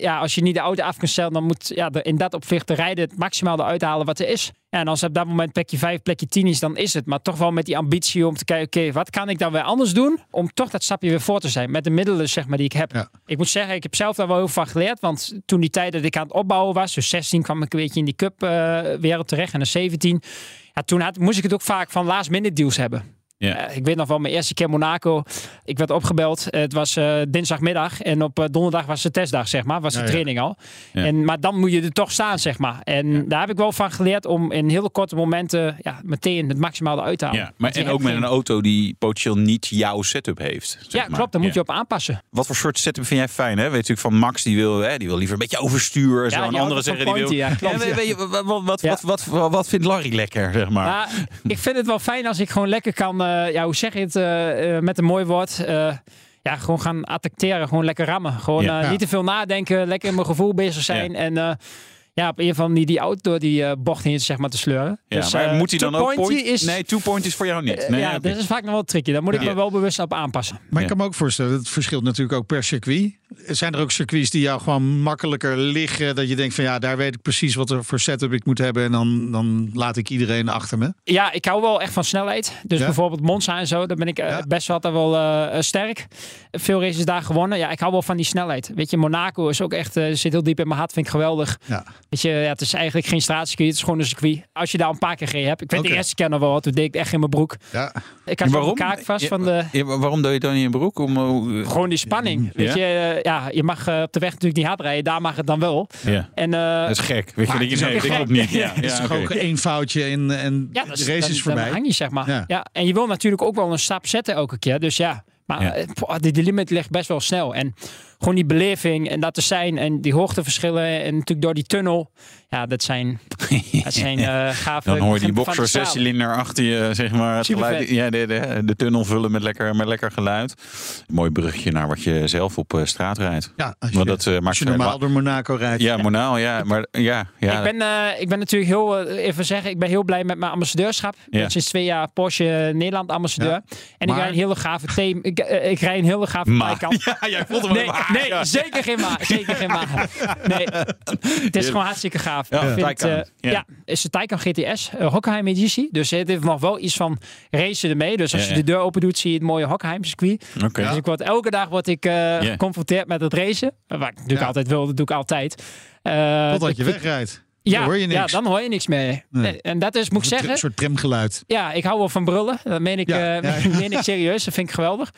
ja, als je niet de auto af kunt stellen, dan moet ja, er in dat opzicht de rijden het maximaal eruit halen wat er is. En als op dat moment plekje 5, plekje 10 is, dan is het. Maar toch wel met die ambitie om te kijken, oké, wat kan ik dan weer anders doen? Om toch dat stapje weer voor te zijn. Met de middelen zeg maar, die ik heb.
Ja.
Ik moet zeggen, ik heb zelf daar wel heel veel van geleerd. Want toen die tijd dat ik aan het opbouwen was, dus 16 kwam ik een beetje in die cup eh, wereld terecht. En dan 17. Ja, toen had, moest ik het ook vaak van last minute deals hebben.
Ja.
Eh, ik weet nog wel, mijn eerste keer Monaco. Ik werd opgebeld. Het was eh, dinsdagmiddag. En op eh, donderdag was de testdag, zeg maar. Was de
Ja, ja.
training al. En, maar dan moet je er toch staan, zeg maar. En daar heb ik wel van geleerd om in hele korte momenten ja, meteen het maximale uit te halen.
Ja, maar en ook met
geen-
een auto die potentieel niet jouw setup heeft. zeg
Ja,
maar.
klopt. Daar moet je op aanpassen.
Wat voor soort setup vind jij fijn? Hè? Weet je natuurlijk van Max, die wil, hè, die wil liever een beetje overstuur. Zo. En anderen
van
zeggen die wil.
ja, klopt,
wat, wat, wat, wat, vindt Larry lekker, zeg maar?
Ik vind het wel fijn als ik gewoon lekker kan, ja, hoe zeg je het eh, eh, met een mooi woord? Eh, ja, gewoon gaan attackeren, gewoon lekker rammen. Gewoon
Ja.
eh, niet te veel nadenken, lekker in mijn gevoel bezig zijn. En eh, ja, op een van die, die auto door die eh, bocht heen zeg maar te sleuren.
ja,
Dus,
maar
eh,
moet hij dan ook point?
Is,
Nee, two point is voor jou niet. Nee,
ja, dat is vaak nog wel tricky. Daar moet ik me wel bewust op aanpassen.
Maar
Ja.
ik kan me ook voorstellen, het verschilt natuurlijk ook per circuit. Zijn er ook circuits die jou gewoon makkelijker liggen? Dat je denkt van ja, daar weet ik precies wat er voor setup ik moet hebben. En dan, dan laat ik iedereen achter me.
Ja, ik hou wel echt van snelheid. Dus
Ja?
bijvoorbeeld Monza en zo, daar ben ik eh,
Ja.
best wel altijd wel eh, sterk. Veel races daar gewonnen. Ja, ik hou wel van die snelheid. Weet je, Monaco is ook echt, eh, zit heel diep in mijn hart, vind ik geweldig.
Ja.
Weet je, ja, het is eigenlijk geen straatcircuit, het is gewoon een circuit. Als je daar een paar keer gereden hebt. Ik weet
Oké.
de eerste keer nog wel, toen deed ik echt in mijn broek.
Ja.
Ik had
waarom?
kaak vast
Ja,
van de...
Ja, maar waarom doe je het dan niet in broek? Om, eh,
Gewoon die spanning. Weet
Ja?
je, eh, ja, je mag eh, op de weg natuurlijk niet hard rijden. Daar mag het dan wel.
ja.
En, eh,
Dat is gek. Weet je, dat je
is
nee,
ook
dat niet. Ja,
Het is ook één foutje en, en de race
dan,
is voorbij.
Dan hang je, zeg maar.
Ja.
Ja. En je wil natuurlijk ook wel een stap zetten elke keer. Dus ja, maar
Ja.
poh, de, de limit ligt best wel snel. En gewoon die beleving en dat te zijn en die hoogteverschillen en natuurlijk door die tunnel. Ja, dat zijn, dat zijn eh gave
Dan hoor je die boxer zescilinder achter je, zeg maar. Het geluid, ja, de, de, de tunnel vullen met lekker, met lekker geluid. Mooi brugje naar wat je zelf op eh, straat rijdt.
Ja, als je,
Want dat eh, maakt
je normaal door Monaco rijdt.
Ja, Monaal, ja. Maar ja, ja.
Ik ben, eh, ik ben natuurlijk heel, even zeggen, ik ben heel blij met mijn ambassadeurschap. Ik ben
Ja.
sinds twee jaar Porsche Nederland ambassadeur.
Ja.
En ik rij een hele gave theme. Ik, ik rij een hele gave. Taycan.
Ja, jij voelt hem
Nee,
wel.
Nee
Ja.
zeker geen maar. Zeker geen maar. Nee, het is gewoon hartstikke gaaf.
Ja,
ik vind,
Taycan,
eh,
ja.
ja. is de Taycan GTS, uh, Hockenheim editie. Dus het heeft nog wel iets van racen ermee. Dus als
Ja,
je
ja.
de deur open doet, zie je het mooie Hockenheim circuit. Dus ik word, elke dag word ik eh, geconfronteerd met het racen. Wat ik natuurlijk
Ja.
altijd wil, dat doe ik altijd. Eh,
Totdat je wegrijdt.
Ja,
Dan hoor je niks.
ja, dan hoor je niks meer.
Nee.
En dat is, moet ik
Een
zeggen,
soort tramgeluid.
ja, ik hou wel van brullen. Dat meen ik,
Ja,
eh,
ja.
meen ik serieus. Dat vind ik geweldig.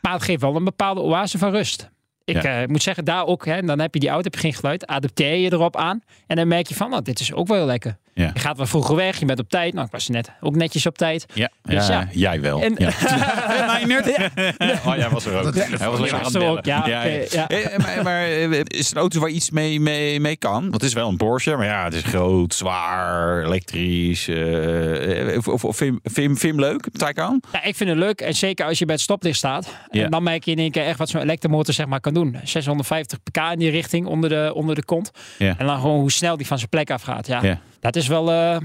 Maar het geeft wel een bepaalde oase van rust. Ik
Ja.
eh, moet zeggen, daar ook, hè, dan heb je die auto, heb je geen geluid, adapteer je erop aan. En dan merk je van, nou, dit is ook wel heel lekker.
Ja.
Je gaat wel vroeger weg, je bent op tijd. Nou, ik was net ook netjes op tijd.
Ja,
Dus
ja,
ja.
jij wel.
En-
ja. oh, jij was er ook. Hij was lekker aan
was
het
ook, ja, oké, ja.
Eh, Maar, maar eh, is een auto waar iets mee, mee, mee kan? Want het is wel een Porsche, maar ja, het is groot, zwaar, elektrisch. eh, of, of, of vind, vind, vind je hem leuk, Taycan?
Ja, ik vind het leuk. En zeker als je bij het stoplicht staat.
Ja.
En dan merk je in één keer echt wat zo'n elektromotor zeg maar, kan doen. 650 pk in die richting onder de, onder de kont.
Ja.
En dan gewoon hoe snel die van zijn plek afgaat. Ja,
Ja.
Dat is wel... eh.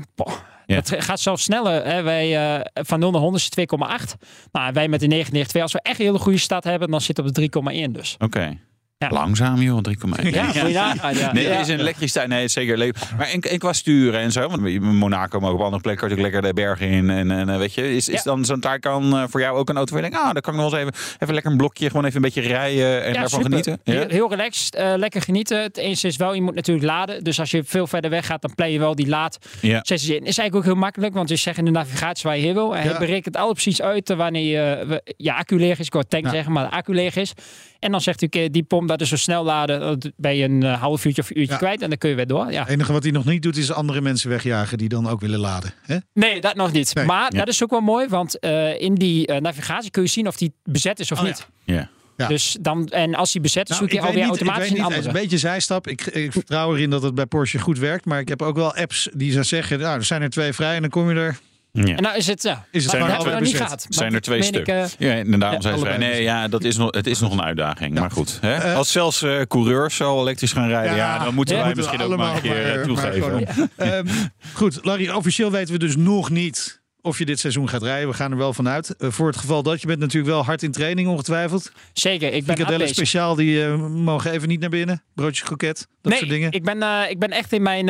Ja.
Dat gaat zelfs sneller. Hè. Wij, eh, van 0 naar 100 is 2,8. Nou, wij met de 992, als we echt een hele goede start hebben, dan zit het op de 3,1 dus.
Oké.
Ja.
Langzaam joh, 3,1.
Ja.
Nee, het is een elektriciteit. Nee, het zeker leuk. Maar en, en qua sturen en zo. Want Monaco, maar ook op andere plekken, ook lekker de bergen in. En, en eh, weet je, is, is
Ja.
dan zo'n Taycan eh, voor jou ook een auto waar je denkt, ah, dan kan ik nog wel eens even, even lekker een blokje, gewoon even een beetje rijden en
Ja,
daarvan
super.
genieten. Ja?
Heel, heel relaxed, eh, lekker genieten. Het enige is wel, je moet natuurlijk laden. Dus als je veel verder weg gaat, dan plan je wel die laad
Ja.
sessies in. Is eigenlijk ook heel makkelijk, want je zegt in de navigatie waar je heen wil. En
Ja.
hij berekent alles precies uit wanneer je, je accu leeg is. Ik wou tank
Ja.
zeggen, maar de accu leeg is. En dan zegt u, die pomp, dat is zo snel laden. Dat ben je een eh, half uurtje of een uurtje
Ja.
kwijt. En dan kun je weer door. Ja.
Het enige wat hij nog niet doet is andere mensen wegjagen die dan ook willen laden. Hè?
Nee, dat nog niet.
Nee.
Maar
Ja.
dat is ook wel mooi, want eh, in die eh, navigatie kun je zien of die bezet is of
Oh,
niet.
Ja.
Ja.
Dus dan, en als die bezet is,
Nou,
zoek je
ik weet
alweer
niet,
automatisch een
niet, het is
andere.
een beetje zijstap. Ik, ik vertrouw erin dat het bij Porsche goed werkt. Maar ik heb ook wel apps die zou zeggen, nou, er zijn er twee vrij en dan kom je er.
Ja.
En nou is het, ja.
Is het
dat
allebei
nog niet gaat.
Zijn er twee
ik,
stuks?
eh,
Ja, en daarom
Ja,
zei ze,
allebei
nee, ja, dat is nog, het is nog een uitdaging. Maar goed, hè?
Eh,
als zelfs eh, coureurs zo elektrisch gaan rijden, ja,
Ja,
dan moeten
ja,
wij
moeten
misschien ook maar een keer
maar-
toegeven.
Ehm, goed, Larry, officieel weten we dus nog niet of je dit seizoen gaat rijden. We gaan er wel vanuit. Eh, voor het geval dat je bent natuurlijk wel hard in training ongetwijfeld.
Zeker, ik ben bezig.
speciaal, die eh, mogen even niet naar binnen. Broodjes kroket, dat
nee,
soort dingen.
Ik ben, eh, ik ben echt in mijn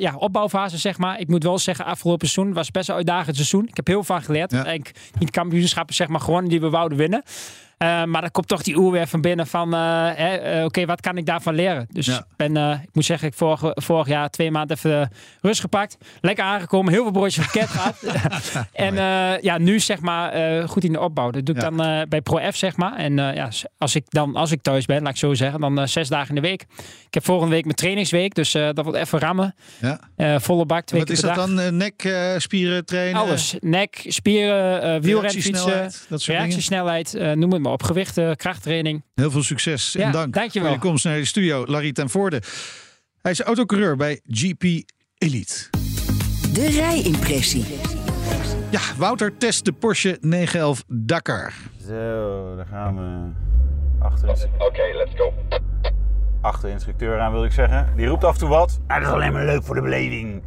ja, opbouwfase, zeg maar. Ik moet wel zeggen, afgelopen seizoen was best een uitdagend seizoen. Ik heb heel veel van geleerd.
Ja.
Eigenlijk niet kampioenschappen, zeg maar, gewonnen die we wouden winnen. Eh, maar dan komt toch die oer weer van binnen van, eh, eh, oké, wat kan ik daarvan leren? Dus
Ja.
ik ben, ik moet zeggen, ik vorig, vorig jaar twee maanden even rust gepakt. Lekker aangekomen, heel veel broodjes pakket gehad. en ja, nu zeg maar goed in de opbouw. Dat doe ik
Ja.
dan bij Pro F, zeg maar. En ja, als ik dan, als ik thuis ben, laat ik zo zeggen, dan zes dagen in de week. Ik heb volgende week mijn trainingsweek, dus dat wordt even rammen.
Ja.
Volle bak, twee
Wat
keer
is
per
dat
dag.
dan? Nek, spieren trainen?
Alles. Nek, spieren, wielrenfietsen,
Reactiesnelheid,
noem het maar op. Gewichten, krachttraining.
Heel veel succes en
Ja,
dank
dankjewel.
voor je komst naar de studio, Larry ten Voorde. Hij is autocoureur bij GP Elite.
De rijimpressie.
Ja, Wouter test de Porsche 911 Dakar.
Zo, daar gaan we. Achter,
Oké, let's go.
achter instructeur aan, wil ik zeggen. Die roept af en toe wat. Ah, dat is alleen maar leuk voor de beleving.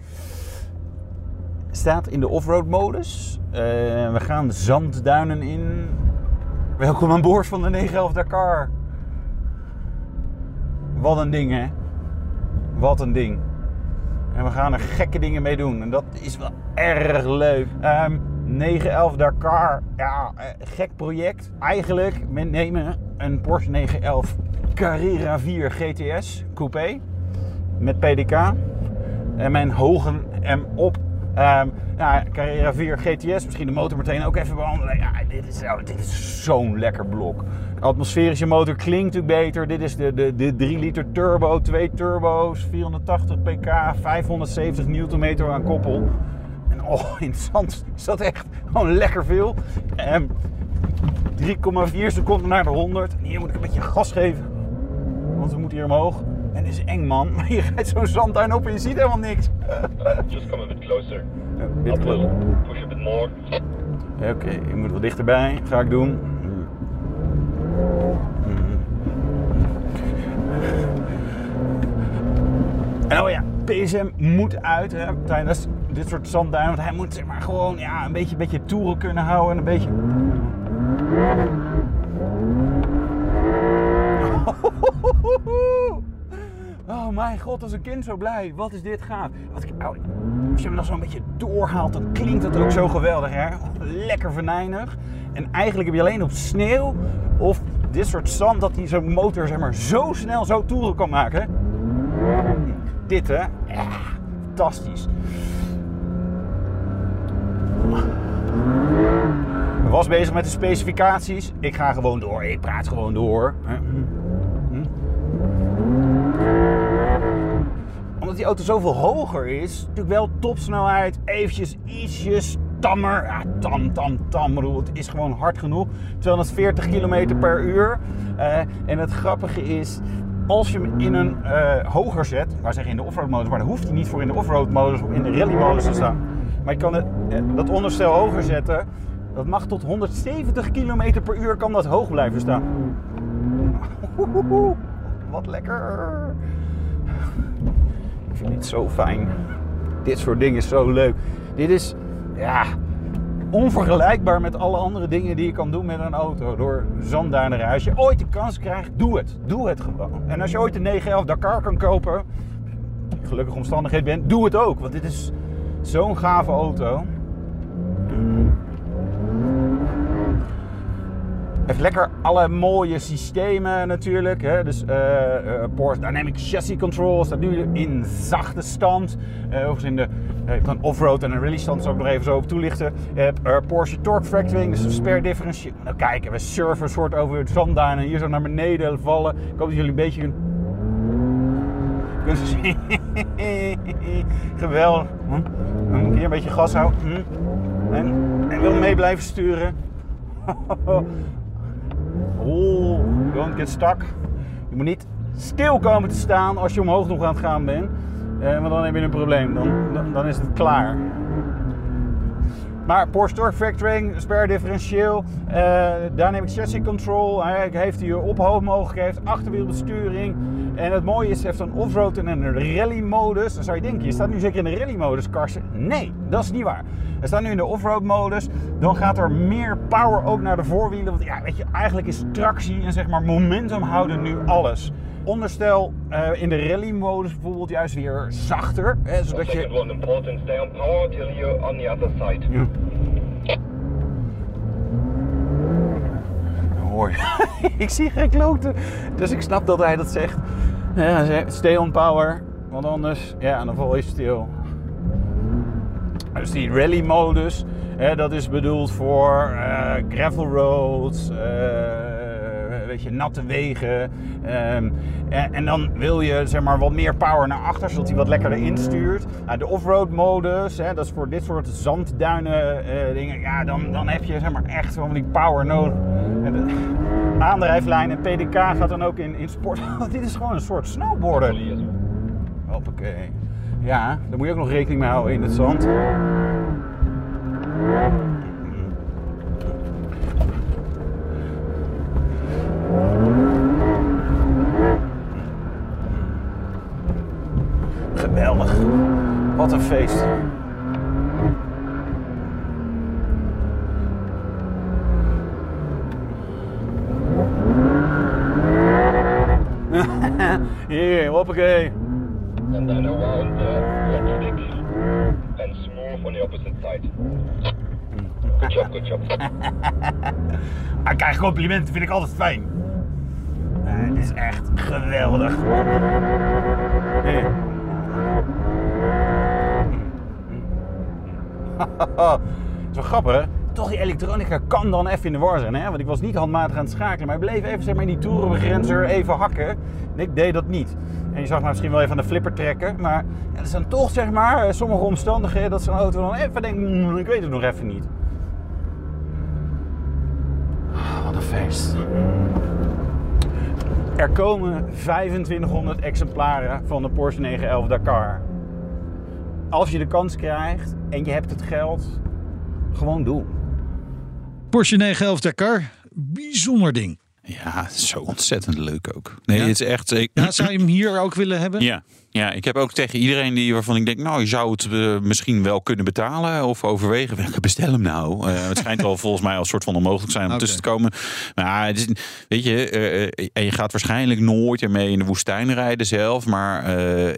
Staat in de offroad modus. Eh, we gaan de zandduinen in. Welkom aan boord van de 911 Dakar. Wat een ding, hè? Wat een ding. En we gaan er gekke dingen mee doen. En dat is wel erg leuk. Ehm 911 Dakar. Ja, eh, gek project. Eigenlijk, we nemen een Porsche 911 Carrera 4 GTS Coupé. Met PDK. En mijn hogen hem op. Ehm ja, Carrera 4 GTS. Misschien de motor meteen ook even behandelen. Ja, dit is, oh, dit is zo'n lekker blok. Atmosferische motor klinkt natuurlijk beter. Dit is de, de, de 3 liter turbo. Twee turbo's. 480 pk. 570 Nm aan koppel. En oh, in het zand is dat echt gewoon lekker veel. Ehm 3,4 seconden naar de 100. En hier moet ik een beetje gas geven want we moeten hier omhoog. En is eng, man. Maar je rijdt zo'n zandtuin op en je ziet helemaal niks.
Just come a bit closer.
Dit
Up,
klopt.
push a bit more.
Oké, je moet wat dichterbij. Ga ik doen. En oh ja, PSM moet uit hè, tijdens dit soort zandduinen. Want hij moet zeg maar gewoon ja, een beetje, beetje toeren kunnen houden. En een beetje... Oh mijn god, als een kind zo blij. Wat is dit gaaf. Wat oh, als je hem dan zo'n beetje doorhaalt, dan klinkt het ook zo geweldig. Hè? Lekker venijnig. En eigenlijk heb je alleen op sneeuw of dit soort zand dat hij zo'n motor zeg maar, zo snel zo toeren kan maken. Dit hè. Ja, fantastisch. Ik was bezig met de specificaties. Ik ga gewoon door. Ik praat gewoon door. Omdat die auto zoveel hoger is, natuurlijk wel topsnelheid, eventjes ietsjes tammer. Tam, tam, tam. Bedoel, Het is gewoon hard genoeg. 240 km per uur. Eh, en het grappige is, als je hem in een eh, hoger zet, waar zeg in de offroad modus, maar daar hoeft hij niet voor in de offroad modus of in de rally modus te staan. Maar je kan het, eh, dat onderstel hoger zetten. Dat mag tot 170 km per uur kan dat hoog blijven staan. Wat lekker. Vind dit zo fijn. Dit soort dingen is zo leuk. Dit is, ja, onvergelijkbaar met alle andere dingen die je kan doen met een auto. Door zandduinen. Als je ooit de kans krijgt, doe het. Doe het gewoon. En als je ooit een 911 Dakar kan kopen, gelukkige omstandigheid bent, doe het ook. Want dit is zo'n gave auto. Heeft lekker alle mooie systemen natuurlijk. Hè? Dus eh, eh, Porsche Dynamic Chassis Control staat nu in zachte stand. Eh overigens in de kan offroad en een rally stand zal ik nog even zo op toelichten. Je hebt Porsche Torque Factoring, dus een spare differential. Nou kijken, we surfen soort over het zandduinen. Hier zo naar beneden vallen. Ik hoop dat jullie een beetje kunnen. Geweldig. Hm? Dan moet ik hier een beetje gas houden. Hm? En, en wil mee blijven sturen. Oh, don't get stuck. Je moet niet stil komen te staan als je omhoog nog aan het gaan bent. Eh, want dan heb je een probleem. Dan, dan, dan is het klaar. Maar Porsche Torque Factoring, spare differentieel, eh, Dynamic Chassis Control, hij heeft hier ophoogmogelijkheid, achterwielbesturing. En het mooie is, hij heeft een offroad en een rally modus. Dan zou je denken, je staat nu zeker in de rally modus, Karsten. Nee, dat is niet waar. Hij staat nu in de offroad modus. Dan gaat er meer power ook naar de voorwielen. Want ja, weet je, eigenlijk is tractie en zeg maar momentum houden nu alles. Onderstel eh, in de rally modus bijvoorbeeld juist weer zachter. Hè, zodat je...
Second one important, stay on power till you're on the other side.
Ja. Hoor ik zie geen kloten. Dus ik snap dat hij dat zegt. Ja, stay on power. Want anders, ja, dan val je stil. Dus die rally modus, hè, dat is bedoeld voor eh, gravel roads, eh, natte wegen. ehm, en, en dan wil je zeg maar wat meer power naar achter, zodat hij wat lekkerder instuurt. Nou, de offroad modus, hè, dat is voor dit soort zandduinen eh, dingen. Ja, dan, dan heb je zeg maar echt van die power nodig. En de aandrijflijn en PDK gaat dan ook in, in sport. Dit is gewoon een soort snowboarden. Hoppakee. Ja, daar moet je ook nog rekening mee houden in het zand. Geweldig. Wat een feest. Hier, hoppakee.
And then around the left stick and smooth on the opposite side. Good job, good job.
Ik krijg complimenten, vind ik altijd fijn. Eh, Het is echt geweldig. Hier. Het is wel grappig, hè? Toch die elektronica kan dan even in de war zijn, hè? Want ik was niet handmatig aan het schakelen, maar ik bleef even zeg maar, in die toerenbegrenzer even hakken. En ik deed dat niet. En je zag mij misschien wel even aan de flipper trekken, maar ja, er zijn toch zeg maar eh, sommige omstandigheden dat zo'n auto dan even denkt, "Mm, ik weet het nog even niet. Ah, Wat een feest. Er komen 2500 exemplaren van de Porsche 911 Dakar. Als je de kans krijgt en je hebt het geld, gewoon doen.
Porsche 911 Dakar, bijzonder ding.
Ja, zo ontzettend leuk ook. Nee,
Ja?
het is echt... Ik,
Ja, zou je hem hier ook willen hebben?
Ja, ja, ik heb ook tegen iedereen die waarvan ik denk, nou, je zou het eh, misschien wel kunnen betalen of overwegen. Bestel hem nou? Eh, het schijnt wel volgens mij als soort van onmogelijk zijn om tussen te komen. Maar het is, weet je, eh, en je gaat waarschijnlijk nooit ermee in de woestijn rijden zelf. Maar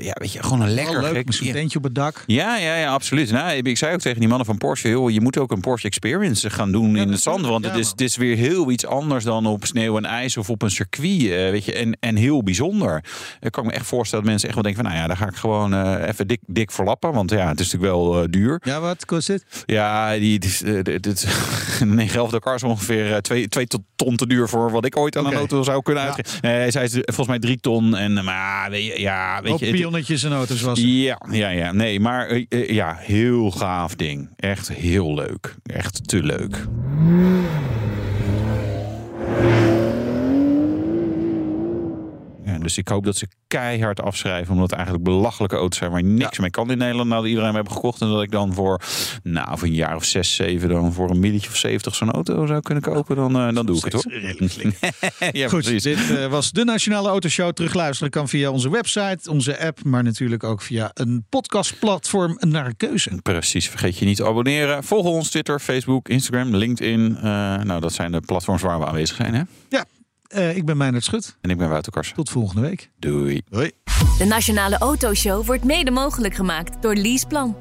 ja, weet je, gewoon een lekker
leuk,
gek-
een tentje op het dak.
Ja, ja, ja, absoluut. Nou, ik zei ook tegen die mannen van Porsche, joh, je moet ook een Porsche Experience gaan doen in het zand. Want het is, het is weer heel iets anders dan op sneeuw en ijs of op een circuit. weet je, en, en heel bijzonder. Ik kan me echt voorstellen dat mensen echt wel denken nou ja, daar ga ik gewoon eh, even dik, dik verlappen. Want ja, het is natuurlijk wel eh, duur.
Ja, wat kost het?
Ja, die, dit, eh, dit, dit, nee, geloof Dakar is ongeveer eh, twee, twee tot ton te duur voor wat ik ooit aan een auto zou kunnen
Ja.
uitgeven. Nee, zij is volgens mij drie ton. En, maar weet je, ja, weet
Ook
je,
pionnetjes en auto's was het.
ja, ja, ja. Nee, maar ja, heel gaaf ding. Echt heel leuk. Echt te leuk. Dus ik hoop dat ze keihard afschrijven. Omdat het eigenlijk belachelijke auto's zijn waar je niks mee kan in Nederland. Nou, die iedereen hebben gekocht. En dat ik dan voor, nou, voor een jaar of zes, zeven... dan voor een milletje of zeventig zo'n auto zou kunnen kopen. Dan, eh, dan doe ik het hoor. ja,
Goed,
precies.
dit eh, was de Nationale Autoshow. Terugluisteren kan via onze website, onze app, maar natuurlijk ook via een podcastplatform naar keuze.
Precies, vergeet je niet te abonneren. Volg ons Twitter, Facebook, Instagram, LinkedIn. Eh, nou, dat zijn de platforms waar we aanwezig zijn. Hè?
Ja, eh, ik ben Meijnerd Schut.
En ik ben Wouter Karsen.
Tot volgende week.
Doei.
Hoi.
De Nationale Autoshow wordt mede mogelijk gemaakt door Leaseplan.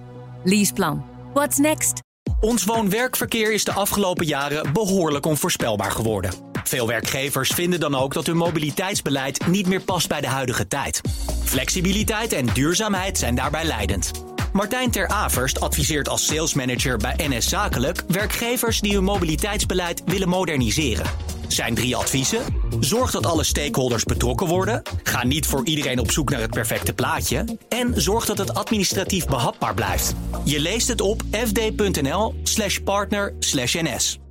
Leaseplan. What's next?
Ons woon-werkverkeer is de afgelopen jaren behoorlijk onvoorspelbaar geworden. Veel werkgevers vinden dan ook dat hun mobiliteitsbeleid niet meer past bij de huidige tijd. Flexibiliteit en duurzaamheid zijn daarbij leidend. Martijn Ter Averst adviseert als salesmanager bij NS Zakelijk werkgevers die hun mobiliteitsbeleid willen moderniseren. Zijn drie adviezen: zorg dat alle stakeholders betrokken worden, ga niet voor iedereen op zoek naar het perfecte plaatje en zorg dat het administratief behapbaar blijft. Je leest het op fd.nl/partner/ns.